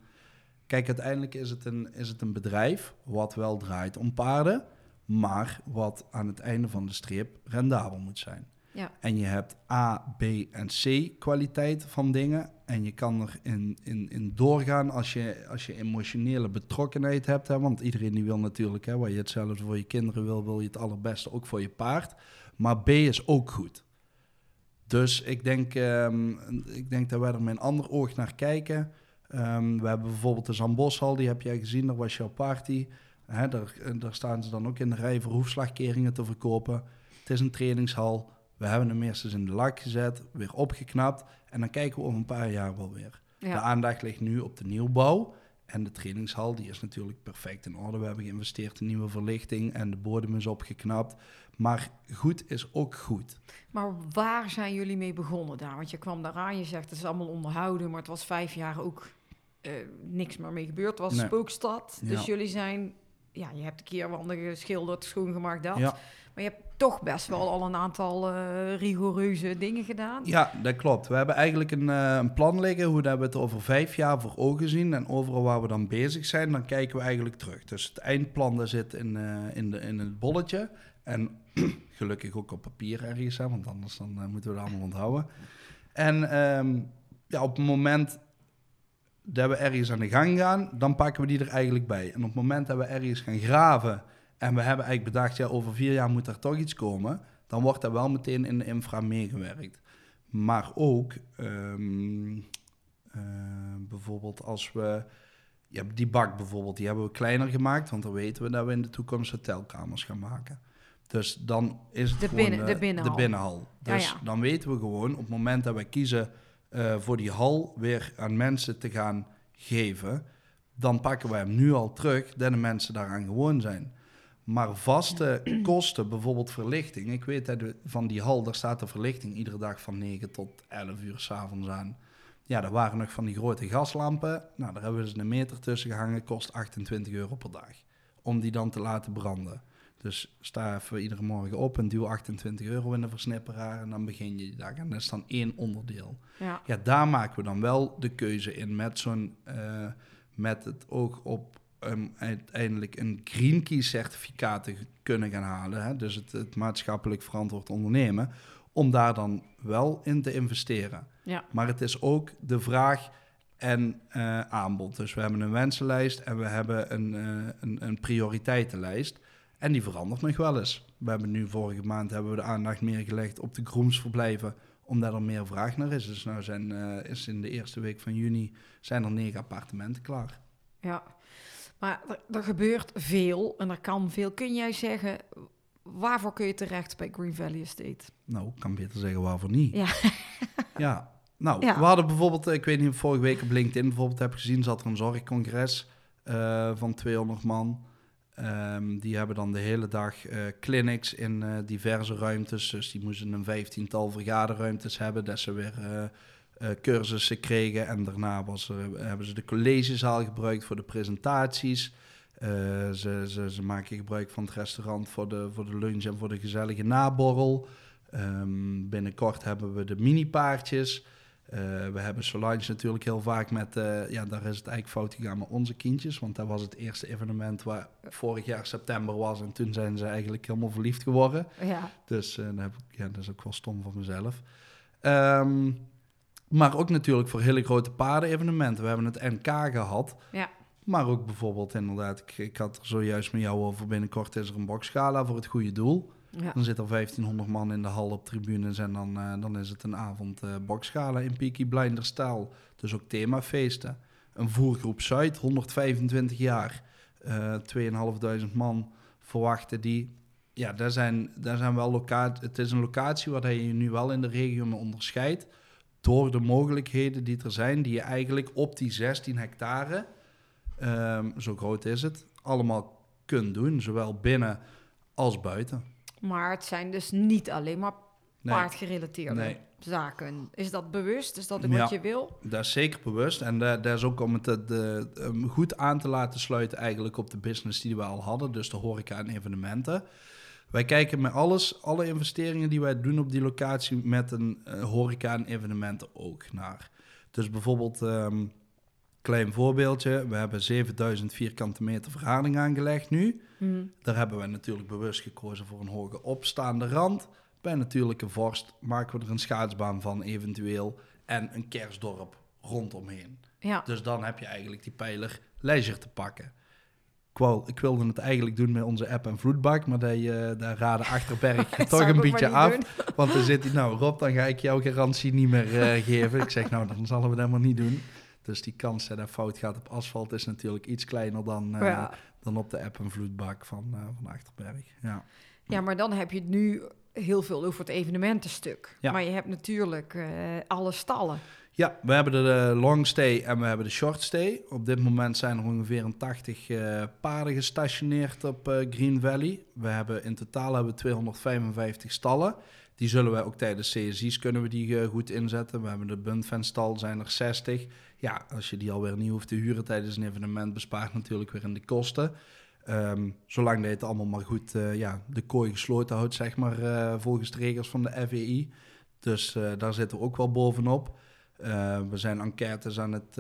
kijk, uiteindelijk is het, een, is het een bedrijf wat wel draait om paarden, maar wat aan het einde van de streep rendabel moet zijn. ja. En je hebt A, B en C kwaliteit van dingen. En je kan er in, in, in doorgaan als je, als je emotionele betrokkenheid hebt. Hè? Want iedereen die wil natuurlijk, hè, waar je hetzelfde voor je kinderen wil, wil je het allerbeste ook voor je paard. Maar B is ook goed. Dus ik denk, ehm, ik denk dat wij er met een ander oog naar kijken. Ehm, we hebben bijvoorbeeld de Zamboshal, die heb jij gezien, daar was jouw party. Daar, daar staan ze dan ook in de rij voor hoefslagkeringen te verkopen. Het is een trainingshal. We hebben hem eerst eens in de lak gezet, weer opgeknapt. En dan kijken we over een paar jaar wel weer. De aandacht ligt nu op de nieuwbouw. En de trainingshal, die is natuurlijk perfect in orde. We hebben geïnvesteerd in nieuwe verlichting en de bodem is opgeknapt. Maar goed is ook goed. Maar waar zijn jullie mee begonnen daar? Want je kwam daar aan, je zegt het is allemaal onderhouden, maar het was vijf jaar ook eh, niks meer mee gebeurd. Het was Nee. spookstad. Dus jullie zijn, ja, je hebt een keer wanden geschilderd, schoongemaakt, dat. Ja. Maar je hebt toch best wel al een aantal eh, rigoureuze dingen gedaan. Ja, dat klopt. We hebben eigenlijk een, eh, een plan liggen hoe dat we het over vijf jaar voor ogen zien. En overal waar we dan bezig zijn, dan kijken we eigenlijk terug. Dus het eindplan dat zit in, in, de, in het bolletje. En gelukkig ook op papier ergens, hè, want anders dan, moeten we het allemaal onthouden. En ehm, ja, op het moment dat we ergens aan de gang gaan, dan pakken we die er eigenlijk bij. En op het moment dat we ergens gaan graven en we hebben eigenlijk bedacht, ja, over vier jaar moet er toch iets komen, dan wordt er wel meteen in de infra meegewerkt. Maar ook ehm, eh, bijvoorbeeld als we, ja, die bak bijvoorbeeld, die hebben we kleiner gemaakt, want dan weten we dat we in de toekomst hotelkamers gaan maken. Dus dan is het De gewoon binnen- de eh, binnenhal. de binnenhal. Ja, Dus ja. dan weten we gewoon op het moment dat wij kiezen eh, voor die hal weer aan mensen te gaan geven, dan pakken wij hem nu al terug, dat de mensen daaraan gewoon zijn. Maar vaste kosten, bijvoorbeeld verlichting. Ik weet dat we- van die hal, daar staat de verlichting iedere dag van 9 tot 11 uur s'avonds aan. Ja, er waren nog van die grote gaslampen. Nou, daar hebben we dus een meter tussen gehangen. Kost 28 euro per dag. Om die dan te laten branden. Dus sta even iedere morgen op en duw 28 euro in de versnipperaar. En dan begin je die dag. En dat is dan één onderdeel. Ja. Ja, daar maken we dan wel de keuze in met zo'n eh, met het oog op um, uiteindelijk een Green Key certificaat te kunnen gaan halen. Hè? Dus het, het maatschappelijk verantwoord ondernemen. Om daar dan wel in te investeren. Ja. Maar het is ook de vraag en eh, aanbod. Dus we hebben een wensenlijst en we hebben een, eh, een, een prioriteitenlijst. En die verandert nog wel eens. We hebben nu vorige maand hebben we de aandacht meer gelegd op de groomsverblijven, omdat er meer vraag naar is. Dus nou zijn, eh, is in de eerste week van juni zijn er negen appartementen klaar. Ja, maar er, er gebeurt veel en er kan veel. Kun jij zeggen, waarvoor kun je terecht bij Green Valley Estate? Nou, ik kan beter zeggen waarvoor niet. Ja. ja. Nou, Ja. we hadden bijvoorbeeld, eh, ik weet niet of vorige week op LinkedIn bijvoorbeeld heb gezien, zat er een zorgcongres eh, van 200 man. Ehm, die hebben dan de hele dag eh, clinics in eh, diverse ruimtes. Dus die moesten een vijftiental vergaderruimtes hebben, dat ze weer eh, cursussen kregen. En daarna was hebben ze de collegezaal gebruikt voor de presentaties. Ze, ze, ze maken gebruik van het restaurant voor de, voor de lunch en voor de gezellige naborrel. Ehm, binnenkort hebben we de mini-paardjes. Eh, we hebben Solange natuurlijk heel vaak met, eh, ja, daar is het eigenlijk fout gegaan met onze kindjes. Want dat was het eerste evenement waar vorig jaar september was. En toen zijn ze eigenlijk helemaal verliefd geworden. Ja, Dus eh, heb ik, ja, dat is ook wel stom van mezelf. Ehm, maar ook natuurlijk voor hele grote paarden-evenementen. We hebben het NK gehad. ja, Maar ook bijvoorbeeld inderdaad, ik, ik had er zojuist met jou over, binnenkort is er een boxgala voor het goede doel. Dan zit er 1500 man in de hal op tribunes en dan, eh, dan is het een avond boxgala in Peaky Blinders stijl. Dus ook themafeesten. Een voergroep Zuid, 125 jaar. eh 2500 man verwachten die. Ja, daar zijn, daar zijn wel. Het is een locatie waar je je nu wel in de regio mee onderscheidt. Door de mogelijkheden die er zijn, die je eigenlijk op die 16 hectare, ehm, zo groot is het, allemaal kunt doen. Zowel binnen als buiten. Maar het zijn dus niet alleen maar Nee. paardgerelateerde Nee. zaken. Is dat bewust? Is dat ook Ja. wat je wil? Dat is zeker bewust. En dat, dat is ook om het eh, de, goed aan te laten sluiten eigenlijk op de business die we al hadden. Dus de horeca en evenementen. Wij kijken met alles, alle investeringen die wij doen op die locatie met een eh, horeca en evenementen ook naar. Dus bijvoorbeeld, ehm klein voorbeeldje. We hebben 7000 vierkante meter verharding aangelegd nu. Hm. Daar hebben we natuurlijk bewust gekozen voor een hoge opstaande rand. Bij natuurlijke vorst maken we er een schaatsbaan van eventueel en een kerstdorp rondomheen. Ja, Dus dan heb je eigenlijk die pijler leisure te pakken. Ik, wou, ik wilde het eigenlijk doen met onze app en vloedbak, maar die, eh, daar raden Achterberg toch een beetje af. doen. Want dan zit hij, nou Rob, dan ga ik jouw garantie niet meer eh, geven. Ik zeg, nou, dan zullen we dat maar niet doen. Dus die kans dat dat fout gaat op asfalt is natuurlijk iets kleiner dan, eh, Ja. dan op de app en vloedbak van, eh, van Achterberg. Ja. ja, maar dan heb je het nu heel veel over het evenementenstuk. Ja. Maar je hebt natuurlijk eh, alle stallen. Ja, we hebben de long stay en we hebben de short stay. Op dit moment zijn er ongeveer een 80 eh, paarden gestationeerd op Green Valley. We hebben in totaal hebben we 255 stallen. Die zullen wij ook tijdens CSI's kunnen we die goed inzetten. We hebben de Buntfanstal, zijn er 60. Ja, als je die alweer niet hoeft te huren tijdens een evenement, bespaart natuurlijk weer in de kosten. Ehm, zolang dat je het allemaal maar goed, eh, ja, de kooi gesloten houdt, zeg maar, eh, volgens de regels van de FEI. Dus eh, daar zitten we ook wel bovenop. We zijn enquêtes aan het,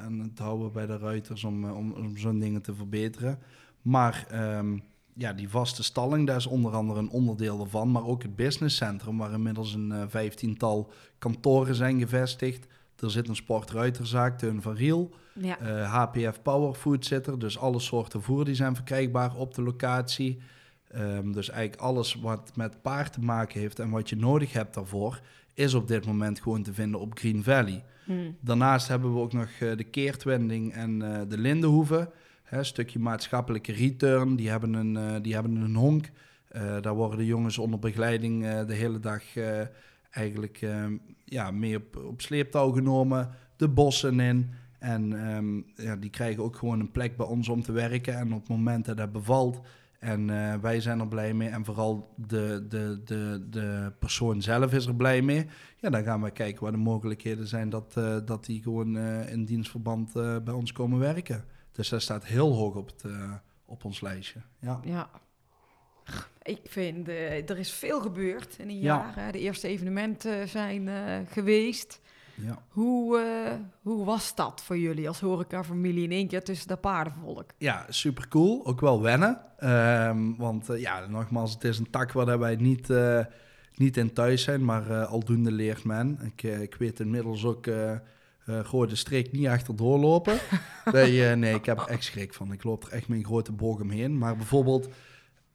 aan het houden bij de ruiters om, om, om zo'n dingen te verbeteren. Maar ehm, ja, die vaste stalling, daar is onder andere een onderdeel ervan. Maar ook het businesscentrum, waar inmiddels een vijftiental kantoren zijn gevestigd. Er zit een sportruiterzaak, Teun van Riel. Ja. Eh, HPF Powerfood zit er. Dus alle soorten voer die zijn verkrijgbaar op de locatie. Ehm, dus eigenlijk alles wat met paard te maken heeft en wat je nodig hebt daarvoor, is op dit moment gewoon te vinden op Green Valley. Hm. Daarnaast hebben we ook nog eh, de Keertwending en eh, de Lindenhoeve. Hè, stukje maatschappelijke return. Die hebben een, die hebben een honk. Daar worden de jongens onder begeleiding de hele dag eigenlijk eh, ja, mee op, op sleeptouw genomen. De bossen in. En ehm, ja, die krijgen ook gewoon een plek bij ons om te werken. En op het moment dat bevalt. En eh, wij zijn er blij mee. En vooral de, de, de, de persoon zelf is er blij mee. Ja, dan gaan we kijken waar de mogelijkheden zijn dat, eh, dat die gewoon eh, in dienstverband bij ons komen werken. Dus dat staat heel hoog op, het, op ons lijstje. Ja. Ja. Ik vind, eh, er is veel gebeurd in een Ja. jaar. hè. De eerste evenementen zijn eh, geweest. Ja. Hoe, eh, hoe was dat voor jullie als horecafamilie in één keer tussen dat paardenvolk? Ja, super cool. Ook wel wennen. Ehm, want ja, nogmaals, het is een tak waar wij niet, niet in thuis zijn, maar aldoende leert men. Ik, ik weet inmiddels ook, gooi de streek niet achterdoor lopen. nee, nee, ik heb er echt schrik van. Ik loop er echt een grote boog omheen. Maar bijvoorbeeld,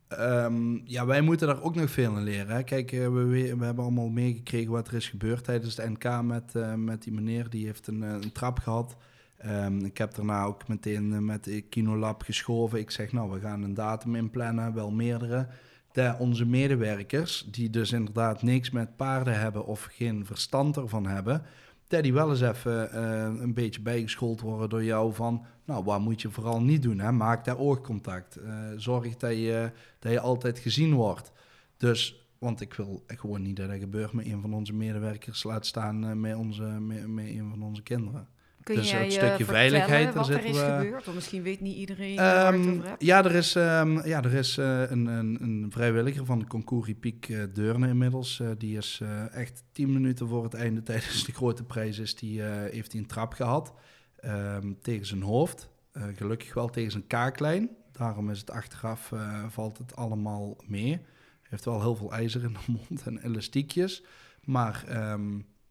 ehm, ja, wij moeten daar ook nog veel in leren. Hè. Kijk, eh, we, we, hebben allemaal meegekregen wat er is gebeurd tijdens de NK met, eh, met die meneer. Die heeft een, eh, een trap gehad. Ehm, ik heb daarna ook meteen met Kinolab geschoven. Ik zeg, nou, we gaan een datum inplannen, wel meerdere. De, onze medewerkers, die dus inderdaad niks met paarden hebben of geen verstand ervan hebben, die wel eens even eh, een beetje bijgeschoold worden door jou van, nou, wat moet je vooral niet doen? Hè? Maak daar oogcontact. Eh, zorg dat je, dat je altijd gezien wordt. Dus, want ik wil gewoon niet dat dat gebeurt met een van onze medewerkers, laat staan eh, met, onze, met, met een van onze kinderen. Kun Dus jij het eh, stukje veiligheid, wat er is we- gebeurd? Want misschien weet niet iedereen waar je het over hebt. ja, er is, ehm, ja, er is eh, een, een, een vrijwilliger van de Concours Piek eh, Deurne inmiddels. die is echt tien minuten voor het einde tijdens de grote prijs is die, heeft hij een trap gehad ehm, tegen zijn hoofd. Gelukkig wel tegen zijn kaaklijn. Daarom is het achteraf, valt het allemaal mee. Hij heeft wel heel veel ijzer in de mond en elastiekjes. Maar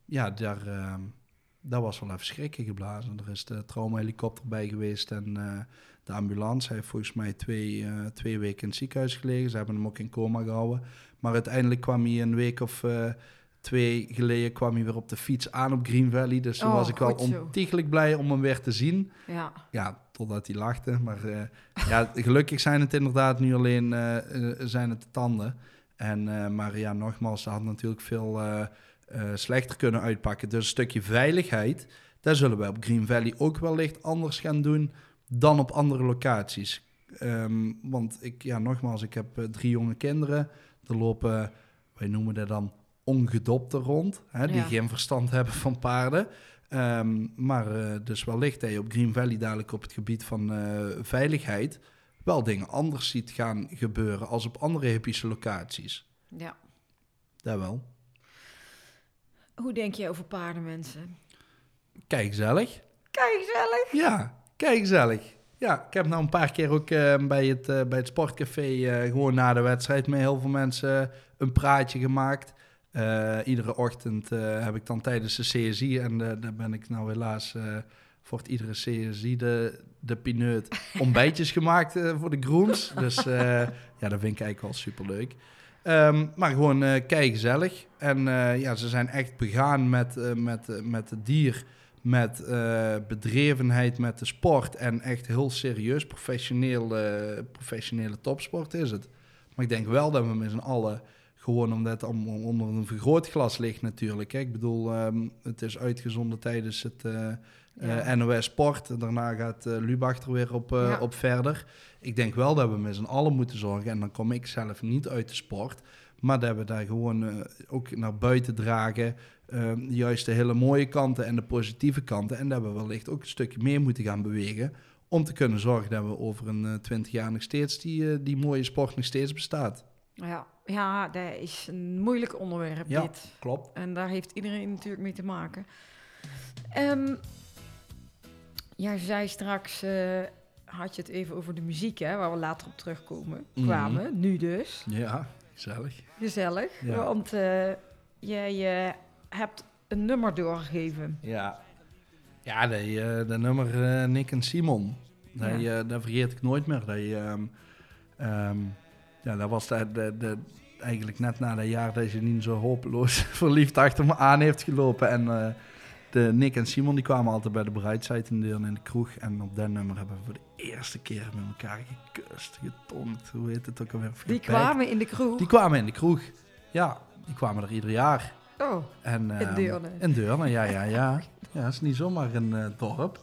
ja, daar, daar was wel even schrikken geblazen. Er is de traumahelikopter bij geweest en eh, de ambulance. Hij heeft volgens mij twee, eh, twee weken in het ziekenhuis gelegen. Ze hebben hem ook in coma gehouden. Maar uiteindelijk kwam hij een week of eh, twee geleden kwam hij weer op de fiets aan op Green Valley. Dus toen Oh, was ik wel ontiegelijk blij om hem weer te zien. Ja. Ja, totdat hij lachte. Maar ja, gelukkig zijn het inderdaad nu alleen zijn het de tanden. En, maar ja, nogmaals, ze had natuurlijk veel eh, slechter kunnen uitpakken. Dus een stukje veiligheid, daar zullen we op Green Valley ook wellicht anders gaan doen dan op andere locaties. Ehm, want ik, ja, nogmaals, ik heb eh, drie jonge kinderen. Er lopen, wij noemen dat dan ongedopten rond, hè, die Ja. geen verstand hebben van paarden. Ehm, maar eh, dus wellicht dat je op Green Valley dadelijk op het gebied van veiligheid wel dingen anders ziet gaan gebeuren als op andere hippische locaties. ja. Daar wel. Hoe denk je over paardenmensen? Kijk, gezellig. Kijk, gezellig. Ja, kijk, gezellig. Ja, ik heb nou een paar keer ook eh, bij, het, eh, bij het sportcafé eh, gewoon na de wedstrijd met heel veel mensen een praatje gemaakt. Iedere ochtend heb ik dan tijdens de CSI, en daar ben ik nou helaas voor het iedere CSI de, de pineut, ontbijtjes gemaakt voor de groens. Dus ja, dat vind ik eigenlijk wel superleuk. Ehm, maar gewoon eh kei gezellig. En eh, ja, ze zijn echt begaan met, eh, met, met het dier met bedrevenheid met de sport en echt heel serieus professioneel, professionele topsport is het. Maar ik denk wel dat we met z'n allen, gewoon omdat het onder een vergrootglas ligt natuurlijk. Ik bedoel, ehm, het is uitgezonden tijdens het Ja. eh, NOS Sport. Daarna gaat eh, Lubach er weer op, eh, Ja. op verder. Ik denk wel dat we met z'n allen moeten zorgen, en dan kom ik zelf niet uit de sport, maar dat we daar gewoon ook naar buiten dragen. Ehm, juist de hele mooie kanten en de positieve kanten. En dat we wellicht ook een stukje meer moeten gaan bewegen. Om te kunnen zorgen dat we over een twintig jaar nog steeds die, die mooie sport nog steeds bestaat. Ja, ja, dat is een moeilijk onderwerp Ja. dit. Klopt. En daar heeft iedereen natuurlijk mee te maken. Jij zei straks, eh, had je het even over de muziek, hè, waar we later op terugkomen Mhm. kwamen. Nu dus. Ja, gezellig. Gezellig. Ja. Want eh, jij eh, hebt een nummer doorgegeven. Ja, ja die, dat nummer Nick en Simon. Ja. dat vergeet ik nooit meer. Dat, ehm, ehm, ja, dat was de, de, de, eigenlijk net na dat jaar dat Janine zo hopeloos verliefd achter me aan heeft gelopen. En de Nick en Simon die kwamen altijd bij de Brightside in Deurne in de kroeg. En op dat nummer hebben we voor de eerste keer met elkaar gekust, getonkt. Hoe heet het ook alweer? Die kwamen in de kroeg. Die kwamen in de kroeg. Ja, die kwamen er ieder jaar. Oh, En, In ehm, Deurne. In Deurne, ja, ja, ja. Ja, het is niet zomaar een eh, dorp.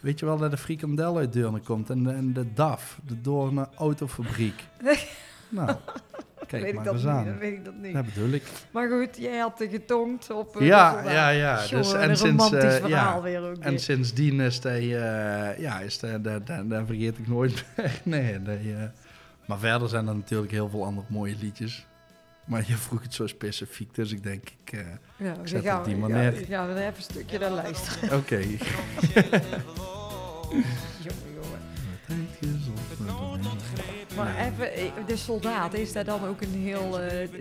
Weet je wel dat de frikandel uit Deurne komt en de, en de DAF, de Doorne Autofabriek. nou, kijk weet ik dat niet. aan. dan weet ik dat niet. Dat bedoel ik. Maar goed, jij had getonkt op... eh, Ja, de soldaat. ja, ja. Dus, en een sinds, romantisch eh, verhaal ja. weer ook. En weer. sindsdien is hij, eh, ja, is dat, dat vergeet ik nooit meer. nee, eh, maar verder zijn er natuurlijk heel veel andere mooie liedjes. Maar je vroeg het zo specifiek, dus ik denk, ik, eh, ja, ik zet gaan die maar ja, gaan we er even een stukje naar luisteren. oké. Maar even, eh, de soldaat, is dat dan ook een heel eh, de-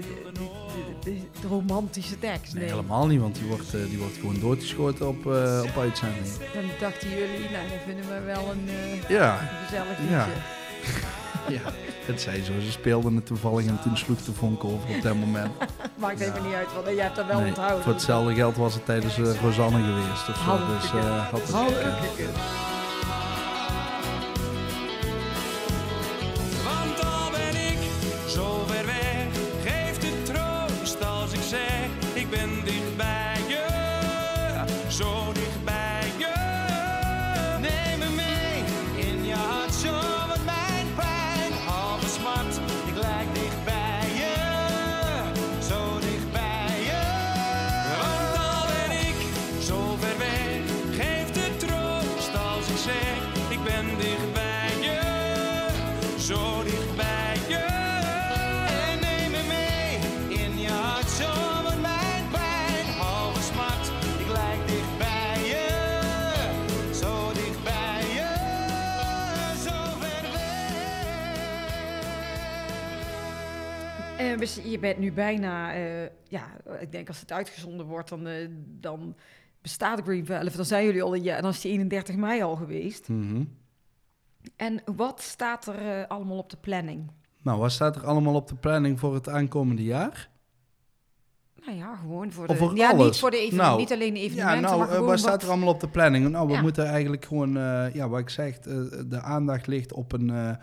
de- romantische tekst? Nee, helemaal niet, want die wordt, eh, die wordt gewoon doodgeschoten op, eh, op uitzending. Dan dachten jullie, nou, dat vinden we wel een, Ja, een gezellig Ja. liedje. ja, het zei zo. Ze speelden het toevallig en toen sloeg de vonk over op dat moment. Maakt Ja. even niet uit, want jij hebt dat wel Nee, onthouden. voor hetzelfde geld was het tijdens Rosanne geweest of zo. Dus had het dus je bent nu bijna, eh, ja, ik denk als het uitgezonden wordt, dan, eh, dan bestaat Green of dan zijn jullie al een jaar, dan is die 31 mei al geweest. Mhm. En wat staat er eh, allemaal op de planning? Nou, wat staat er allemaal op de planning voor het aankomende jaar? Nou ja, gewoon voor de, voor ja, alles? niet voor de evenementen, Nou, niet alleen de evenementen, Ja, nou, maar wat staat er allemaal op de planning? Nou, we Ja. moeten eigenlijk gewoon, ja, wat ik zeg, de aandacht ligt op een,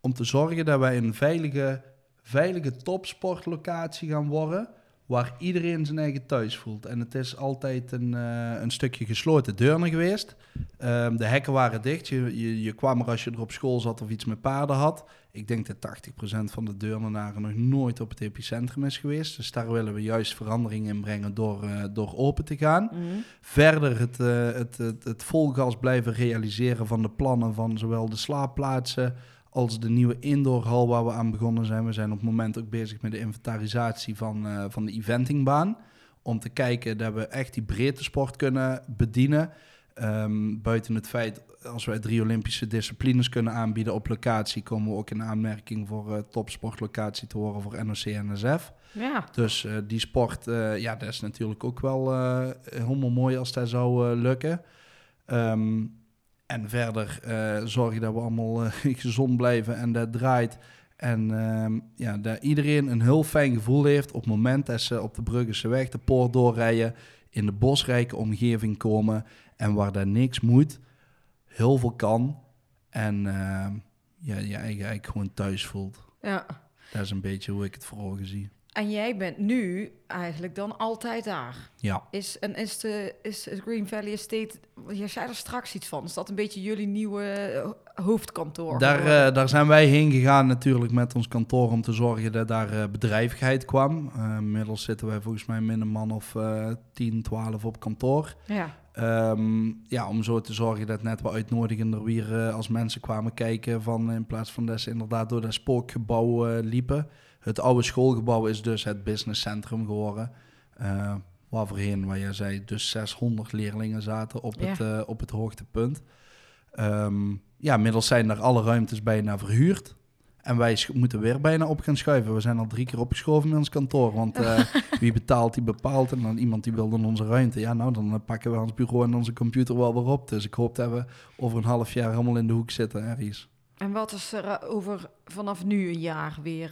om te zorgen dat wij een veilige, veilige topsportlocatie gaan worden, waar iedereen zijn eigen thuis voelt. En het is altijd een, eh, een stukje gesloten deurne geweest. Ehm, de hekken waren dicht. Je, je, je kwam er als je er op school zat of iets met paarden had. Ik denk dat 80% van de deurnenaren nog nooit op het epicentrum is geweest. Dus daar willen we juist verandering in brengen door, eh, door open te gaan. Mhm. Verder het, eh, het, het, het volgas blijven realiseren van de plannen van zowel de slaapplaatsen als de nieuwe indoorhal waar we aan begonnen zijn. We zijn op het moment ook bezig met de inventarisatie van, eh, van de eventingbaan. Om te kijken dat we echt die breedte sport kunnen bedienen. Ehm, buiten het feit, als wij drie Olympische disciplines kunnen aanbieden op locatie, komen we ook in aanmerking voor eh, topsportlocatie te horen voor NOC-NSF. Ja, Dus eh, die sport, ja, dat is natuurlijk ook wel helemaal mooi als dat zou lukken. Ehm, en verder eh zorgen dat we allemaal eh, gezond blijven en dat draait. En ehm, ja, dat iedereen een heel fijn gevoel heeft op het moment dat ze op de Bruggese weg de poort doorrijden, in de bosrijke omgeving komen en waar daar niks moet, heel veel kan. En ehm, ja, je eigen eigenlijk gewoon thuis voelt. ja. Dat is een beetje hoe ik het voor ogen zie. En jij bent nu eigenlijk dan altijd daar. Ja. Is, en is, de, is Green Valley Estate, je zei er straks iets van, is dat een beetje jullie nieuwe eh, hoofdkantoor? Daar, geworden? eh, daar zijn wij heen gegaan natuurlijk met ons kantoor om te zorgen dat daar eh, bedrijvigheid kwam. Eh, inmiddels zitten wij volgens mij met een man of eh 10, 12 op kantoor. ja. Ehm, ja, om zo te zorgen dat net wat uitnodigender weer eh, als mensen kwamen kijken van in plaats van dat ze inderdaad door dat spookgebouw eh, liepen. Het oude schoolgebouw is dus het businesscentrum geworden. Waar voorheen, waar jij zei, dus 600 leerlingen zaten op, Ja. het, eh, op het hoogtepunt. Ehm, ja, inmiddels zijn daar alle ruimtes bijna verhuurd. En wij moeten weer bijna op gaan schuiven. We zijn al drie keer opgeschoven in ons kantoor. Want eh, wie betaalt, die bepaalt. En dan iemand die wil dan onze ruimte. Ja, nou, dan eh, pakken we ons bureau en onze computer wel weer op. Dus ik hoop dat we over een half jaar helemaal in de hoek zitten, Ries? En wat is er over vanaf nu een jaar weer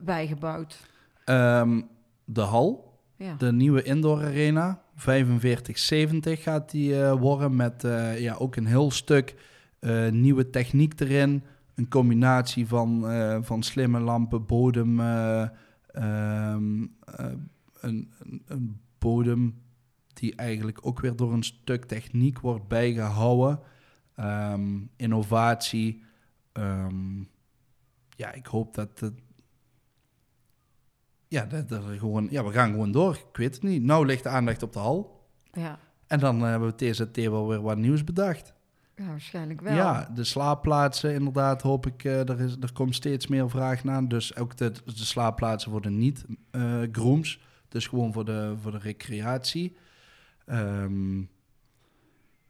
bijgebouwd? Ehm, de hal, De nieuwe indoor arena, 4570 gaat die eh, worden. Met eh, ja, ook een heel stuk eh, nieuwe techniek erin. Een combinatie van, van slimme lampen, bodem, eh, ehm, eh, een, een, een bodem die eigenlijk ook weer door een stuk techniek wordt bijgehouden. Ehm, innovatie. Ehm, ja, ik hoop dat het. Ja, dat, dat gewoon, ja, we gaan gewoon door. Ik weet het niet. Nou ligt de aandacht op de hal. Ja. En dan eh, hebben we TZT wel weer wat nieuws bedacht. ja, waarschijnlijk wel. Ja, de slaapplaatsen inderdaad hoop ik, eh, er, is, er komt steeds meer vraag naar. Dus ook de, de slaapplaatsen worden niet eh grooms. Dus gewoon voor de, voor de recreatie. Ehm,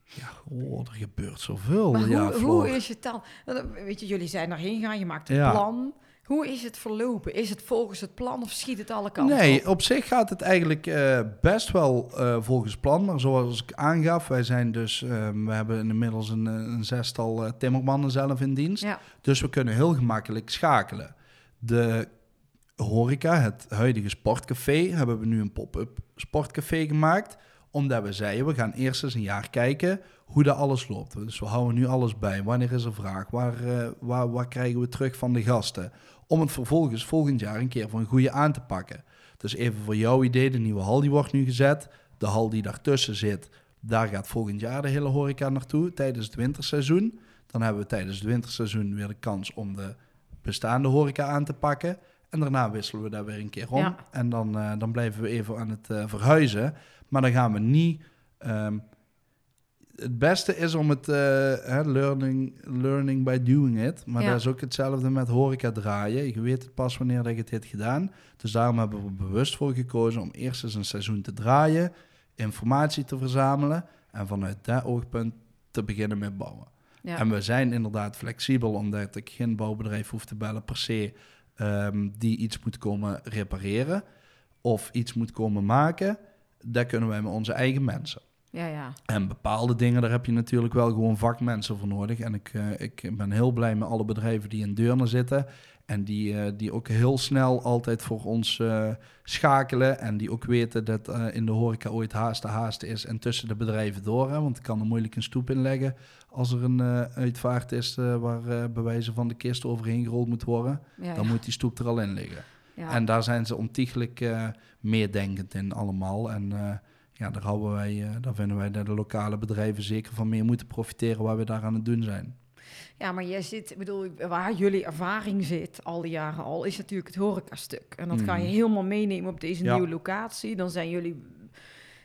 ja, oh, er gebeurt zoveel. Maar ja, hoe, hoe is het dan? Eh, Weet je, jullie zijn daarheen gegaan, je maakt een Ja. plan. Hoe is het verlopen? Is het volgens het plan of schiet het alle kanten Nee, op? zich gaat het eigenlijk eh, best wel eh, volgens plan. Maar zoals ik aangaf, wij zijn dus, ehm, we hebben inmiddels een, een zestal timmermannen zelf in dienst. Ja. Dus we kunnen heel gemakkelijk schakelen. De horeca, het huidige sportcafé, hebben we nu een pop-up sportcafé gemaakt. Omdat we zeiden, we gaan eerst eens een jaar kijken hoe dat alles loopt. Dus we houden nu alles bij. Wanneer is er vraag? Waar, waar, waar krijgen we terug van de gasten? Om het vervolgens volgend jaar een keer voor een goede aan te pakken. Dus even voor jouw idee, de nieuwe hal die wordt nu gezet. De hal die daartussen zit, daar gaat volgend jaar de hele horeca naartoe tijdens het winterseizoen. Dan hebben we tijdens het winterseizoen weer de kans om de bestaande horeca aan te pakken. En daarna wisselen we daar weer een keer om. Ja. En dan, eh, dan blijven we even aan het eh, verhuizen. Maar dan gaan we niet... ehm, het beste is om het eh, hè, learning, learning by doing it. Maar Ja. dat is ook hetzelfde met horeca draaien. Je weet het pas wanneer dat je het hebt gedaan. Dus daarom hebben we bewust voor gekozen om eerst eens een seizoen te draaien, informatie te verzamelen en vanuit dat oogpunt te beginnen met bouwen. Ja. En we zijn inderdaad flexibel, omdat ik geen bouwbedrijf hoef te bellen per se ehm, die iets moet komen repareren of iets moet komen maken. Dat kunnen wij met onze eigen mensen. Ja, ja. En bepaalde dingen, daar heb je natuurlijk wel gewoon vakmensen voor nodig. En ik, eh, ik ben heel blij met alle bedrijven die in Deurne zitten. En die, eh, die ook heel snel altijd voor ons eh, schakelen. En die ook weten dat in de horeca ooit haast de haast is. En tussen de bedrijven door. Hè, want ik kan er moeilijk een stoep inleggen als er een uitvaart is waar eh bewijzen van de kist overheen gerold moet worden. ja, Dan ja. moet die stoep er al in liggen. Ja. En daar zijn ze ontiegelijk meedenkend in allemaal. En ja, daar, houden wij, eh, daar vinden wij dat de lokale bedrijven zeker van meer moeten profiteren waar we daar aan het doen zijn. Ja, maar jij zit, ik bedoel, waar jullie ervaring zit, al die jaren al, is natuurlijk het horecastuk. En dat ga je Mhm. helemaal meenemen op deze Ja. nieuwe locatie. Dan zijn jullie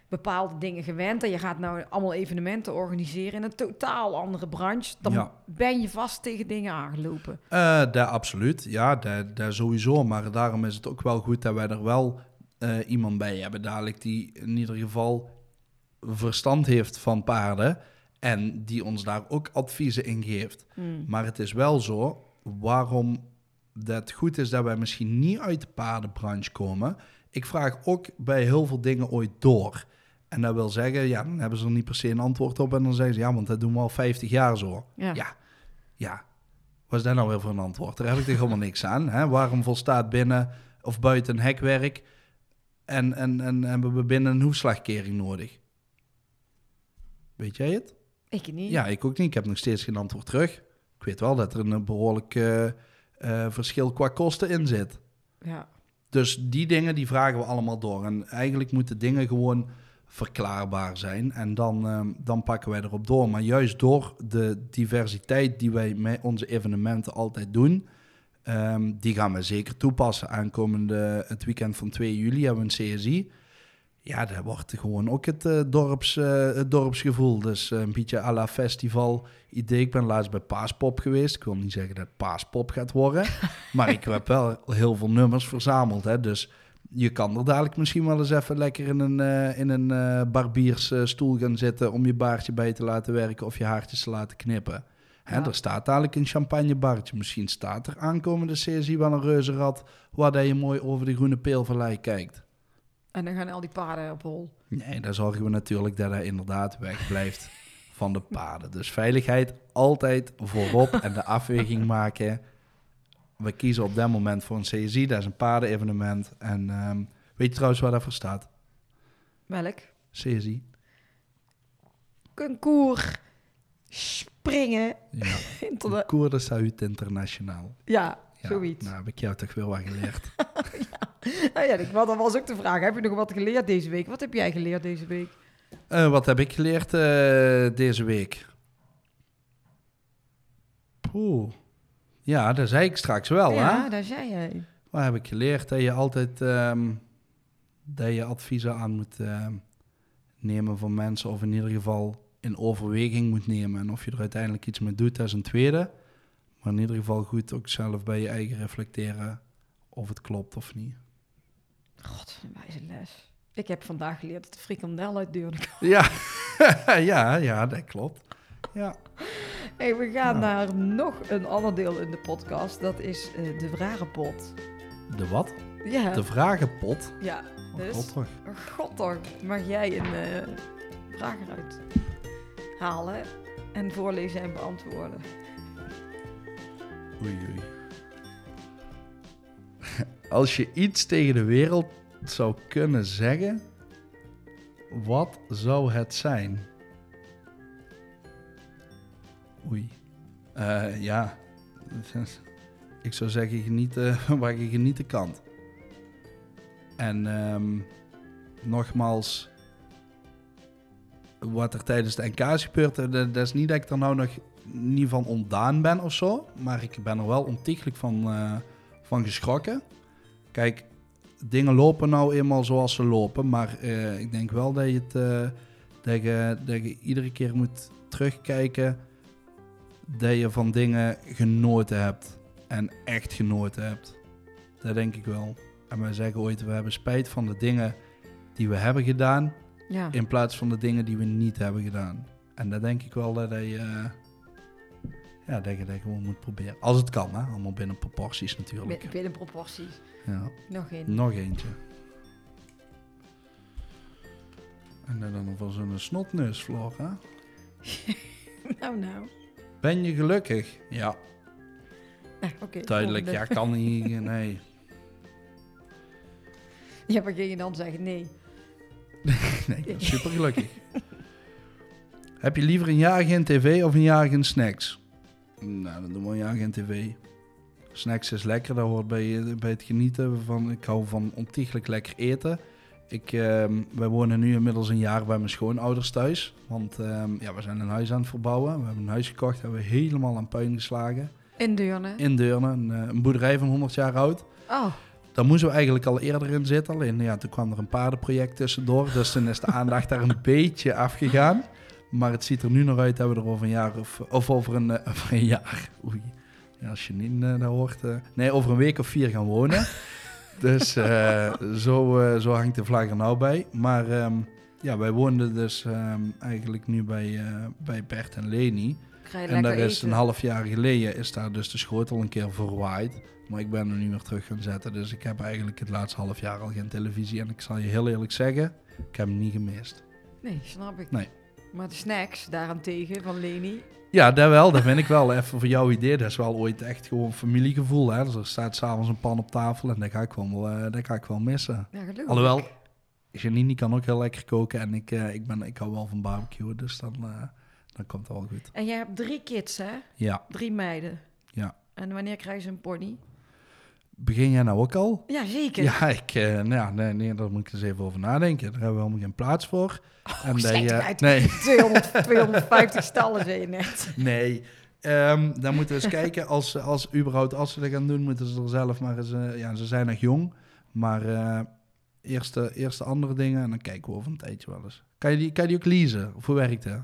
bepaalde dingen gewend en je gaat nou allemaal evenementen organiseren in een totaal andere branche. Dan Ja. ben je vast tegen dingen aangelopen. Eh daar absoluut, ja, daar, daar sowieso. Maar daarom is het ook wel goed dat wij er wel eh, iemand bij hebben dadelijk die in ieder geval verstand heeft van paarden. En die ons daar ook adviezen in geeft. Hmm. Maar het is wel zo, waarom dat goed is dat wij misschien niet uit de paardenbranche komen. Ik vraag ook bij heel veel dingen ooit door. En dat wil zeggen, ja, dan hebben ze er niet per se een antwoord op. En dan zeggen ze, ja, want dat doen we al 50 jaar zo. Ja. Ja, ja. Wat is dat nou weer voor een antwoord? Daar heb ik toch helemaal niks aan. Hè? Waarom volstaat binnen of buiten hekwerk en, en, en hebben we binnen een hoefslagkering nodig? Weet jij het? Ik niet. Ja, ik ook niet. Ik heb nog steeds geen antwoord terug. Ik weet wel dat er een behoorlijk eh, eh, verschil qua kosten in zit. Ja. Dus die dingen die vragen we allemaal door. En eigenlijk moeten dingen gewoon verklaarbaar zijn. En dan, ehm, dan pakken wij erop door. Maar juist door de diversiteit die wij met onze evenementen altijd doen... ehm, die gaan we zeker toepassen. Aankomende het weekend van 2 juli hebben we een CSI. Ja, dat wordt gewoon ook het, eh, dorps, eh, het dorpsgevoel. Dus eh, een beetje à la festival idee. Ik ben laatst bij Paaspop geweest. Ik wil niet zeggen dat het Paaspop gaat worden. maar ik heb wel heel veel nummers verzameld. Hè? Dus je kan er dadelijk misschien wel eens even lekker in een, in een barbiersstoel gaan zitten... om je baardje bij te laten werken of je haartjes te laten knippen. Hè. Er staat dadelijk een champagnebarretje. Misschien staat er aankomende CSI wel een reuzenrad... waar dat je mooi over de groene peelvallei kijkt. En dan gaan al die paarden op hol. Nee, daar zorgen we natuurlijk dat hij inderdaad wegblijft van de paden. Dus veiligheid altijd voorop en de afweging maken. We kiezen op dat moment voor een CSI, dat is een paardenevenement. En ehm, weet je trouwens waar dat voor staat? Welk? CSI. Concours springen. Ja. De Saut Internationaal. ja, Ja, zoiets. Nou, heb ik jou toch wel wat geleerd. Nou ja, ik, wat, dat was ook de vraag. Heb je nog wat geleerd deze week? Wat heb jij geleerd deze week? Eh, wat heb ik geleerd eh, deze week? Poeh. Ja, dat zei ik straks wel, hè? ja, daar zei jij. Wat heb ik geleerd? Dat je altijd ehm, dat je adviezen aan moet ehm, nemen van mensen, of in ieder geval in overweging moet nemen. En of je er uiteindelijk iets mee doet, dat is een tweede. Maar in ieder geval goed ook zelf bij je eigen reflecteren of het klopt of niet. God, een wijze les. Ik heb vandaag geleerd dat de frikandel uit. Ja, ja, ja, dat klopt. Ja. Hey, we gaan Nou. naar nog een ander deel in de podcast. Dat is eh, de vragenpot. De wat? Ja, De vragenpot. ja. Oh, Dus, God toch. god toch, mag jij een eh, vraag eruit halen en voorlezen en beantwoorden. Oei, oei. Als je iets tegen de wereld zou kunnen zeggen, wat zou het zijn? Oei. Eh, ja. Ik zou zeggen, genieten waar je genieten kan. En ehm, nogmaals, wat er tijdens de NK's gebeurt, eh, dat, is niet dat ik er nou nog niet van ontdaan ben of zo. Maar ik ben er wel ontiegelijk van, eh, van geschrokken. Kijk, dingen lopen nou eenmaal zoals ze lopen. Maar eh, ik denk wel dat je, het, dat, je, dat je iedere keer moet terugkijken. Dat je van dingen genoten hebt. En echt genoten hebt. Dat denk ik wel. En wij zeggen ooit, we hebben spijt van de dingen die we hebben gedaan. Ja, In plaats van de dingen die we niet hebben gedaan. En dat denk ik wel dat je, eh, ja, dat je dat gewoon moet proberen. Als het kan, hè? allemaal binnen proporties natuurlijk. Bi- binnen proporties. Ja. Nog één. Nog eentje. En dan nog van zo'n snotneus, Floor, hè? nou, nou. Ben je gelukkig? Ja, Nou, oké. duidelijk. Ja, kan niet. Nee. Ja, maar ging je dan zeggen nee? Nee, super gelukkig. Heb je liever een jaar geen tv of een jaar geen snacks? Nou, dan doen we een jaar geen tv. Snacks is lekker, dat hoort bij, bij het genieten van. Ik hou van ontiegelijk lekker eten. Ik, ehm, wij wonen nu inmiddels een jaar bij mijn schoonouders thuis. Want ehm, ja, we zijn een huis aan het verbouwen. We hebben een huis gekocht, hebben we helemaal aan puin geslagen. In Deurne. In Deurne, een, eh, een boerderij van 100 jaar oud. Oh, Daar moesten we eigenlijk al eerder in zitten. Alleen ja, toen kwam er een paardenproject tussendoor. Dus toen is de aandacht daar een beetje afgegaan. Maar het ziet er nu nog uit dat we er over een jaar of, of over, een, eh, over een jaar. Oei. Ja, als je niet eh, dat hoort. eh, nee, over een week of vier gaan wonen. dus zo, zo hangt de vlag er nou bij. Maar ehm, ja, wij woonden dus ehm, eigenlijk nu bij, bij Bert en Leni. En daar is een half jaar geleden is daar dus de schotel een keer verwaaid. Maar ik ben er niet meer terug gaan zetten. Dus ik heb eigenlijk het laatste half jaar al geen televisie. En ik zal je heel eerlijk zeggen, ik heb hem niet gemist. Nee, snap ik. Nee. Maar de snacks daarentegen van Leni. Ja, dat wel. Dat vind ik wel. Even voor jouw idee. Dat is wel ooit echt gewoon familiegevoel. Hè? Dus er staat s'avonds een pan op tafel en dat ga ik wel, eh, dat ga ik wel missen. Ja, geloof Alhoewel. Janine kan ook heel lekker koken. En ik, eh, ik, ben, ik hou wel van barbecue. Dus dan, eh, dan komt het wel goed. En jij hebt drie kids, hè? Ja, Drie meiden. ja. En wanneer krijgen ze een pony? Begin jij nou ook al? Ja, zeker. Ja, ik, eh, nou ja, nee, nee, daar moet ik eens even over nadenken. Daar hebben we helemaal geen plaats voor. en dat zeg je- het uit. nee, 200, 250 stallen, zei je net. nee. Ehm, dan moeten we eens kijken. Als, als, überhaupt, als ze dat gaan doen, moeten ze er zelf maar eens... eh, ja, ze zijn nog jong. Maar eh eerst, de, eerst de andere dingen en dan kijken we over een tijdje wel eens. Kan je die, kan je die ook leasen? Of hoe werkt dat?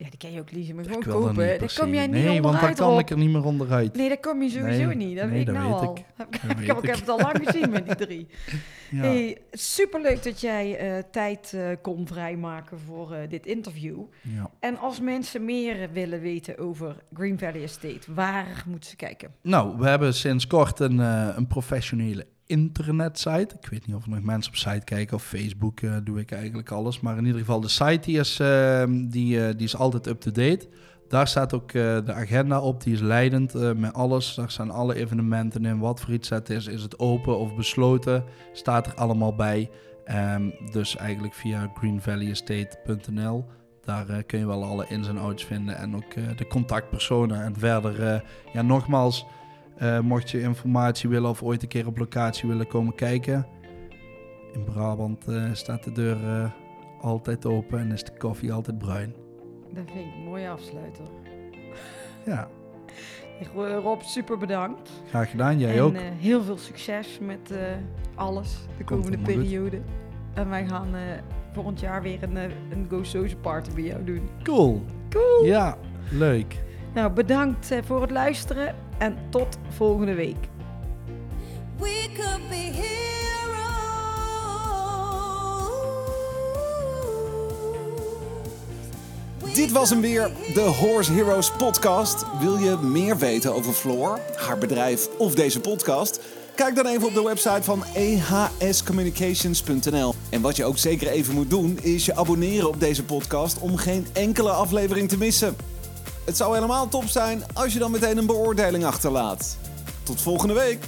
Ja, die kan je ook leasen, maar gewoon kopen. Daar kom jij niet Nee, want onderuit, kan ik er niet meer onderuit. Nee, daar kom je sowieso Nee, niet. Dat nee, weet ik dat nou weet al. ik. Dat ik, heb het al lang gezien met die drie. Ja. Hey, superleuk dat jij eh, tijd eh, kon vrijmaken voor eh, dit interview. Ja. En als mensen meer willen weten over Green Valley Estate, waar moeten ze kijken? Nou, we hebben sinds kort een, een professionele internetsite. Ik weet niet of er nog mensen op site kijken of Facebook eh, doe ik eigenlijk alles. Maar in ieder geval de site die is, eh, die, eh, die is altijd up-to-date. Daar staat ook eh, de agenda op, die is leidend met alles. Daar staan alle evenementen in, wat voor iets het is. Is het open of besloten? Staat er allemaal bij. Ehm, dus eigenlijk via greenvalleyestate.nl. Daar kun je wel alle ins en outs vinden en ook de contactpersonen. En verder, ja, nogmaals, eh, mocht je informatie willen of ooit een keer op locatie willen komen kijken. In Brabant eh, staat de deur eh, altijd open en is de koffie altijd bruin. Dat vind ik een mooie afsluiter. Ja, Rob, super bedankt. graag gedaan. Jij en ook. heel veel succes met alles de komende goed. periode. En wij gaan volgend jaar weer een, een Go Social Party bij jou doen. Cool. Cool. Ja, leuk. Nou, bedankt eh, voor het luisteren en tot volgende week. We could be heroes. Dit was hem weer, de Horse Heroes podcast. Wil je meer weten over Floor, haar bedrijf of deze podcast? Kijk dan even op de website van ehscommunications.nl. En wat je ook zeker even moet doen, is je abonneren op deze podcast om geen enkele aflevering te missen. Het zou helemaal top zijn als je dan meteen een beoordeling achterlaat. Tot volgende week!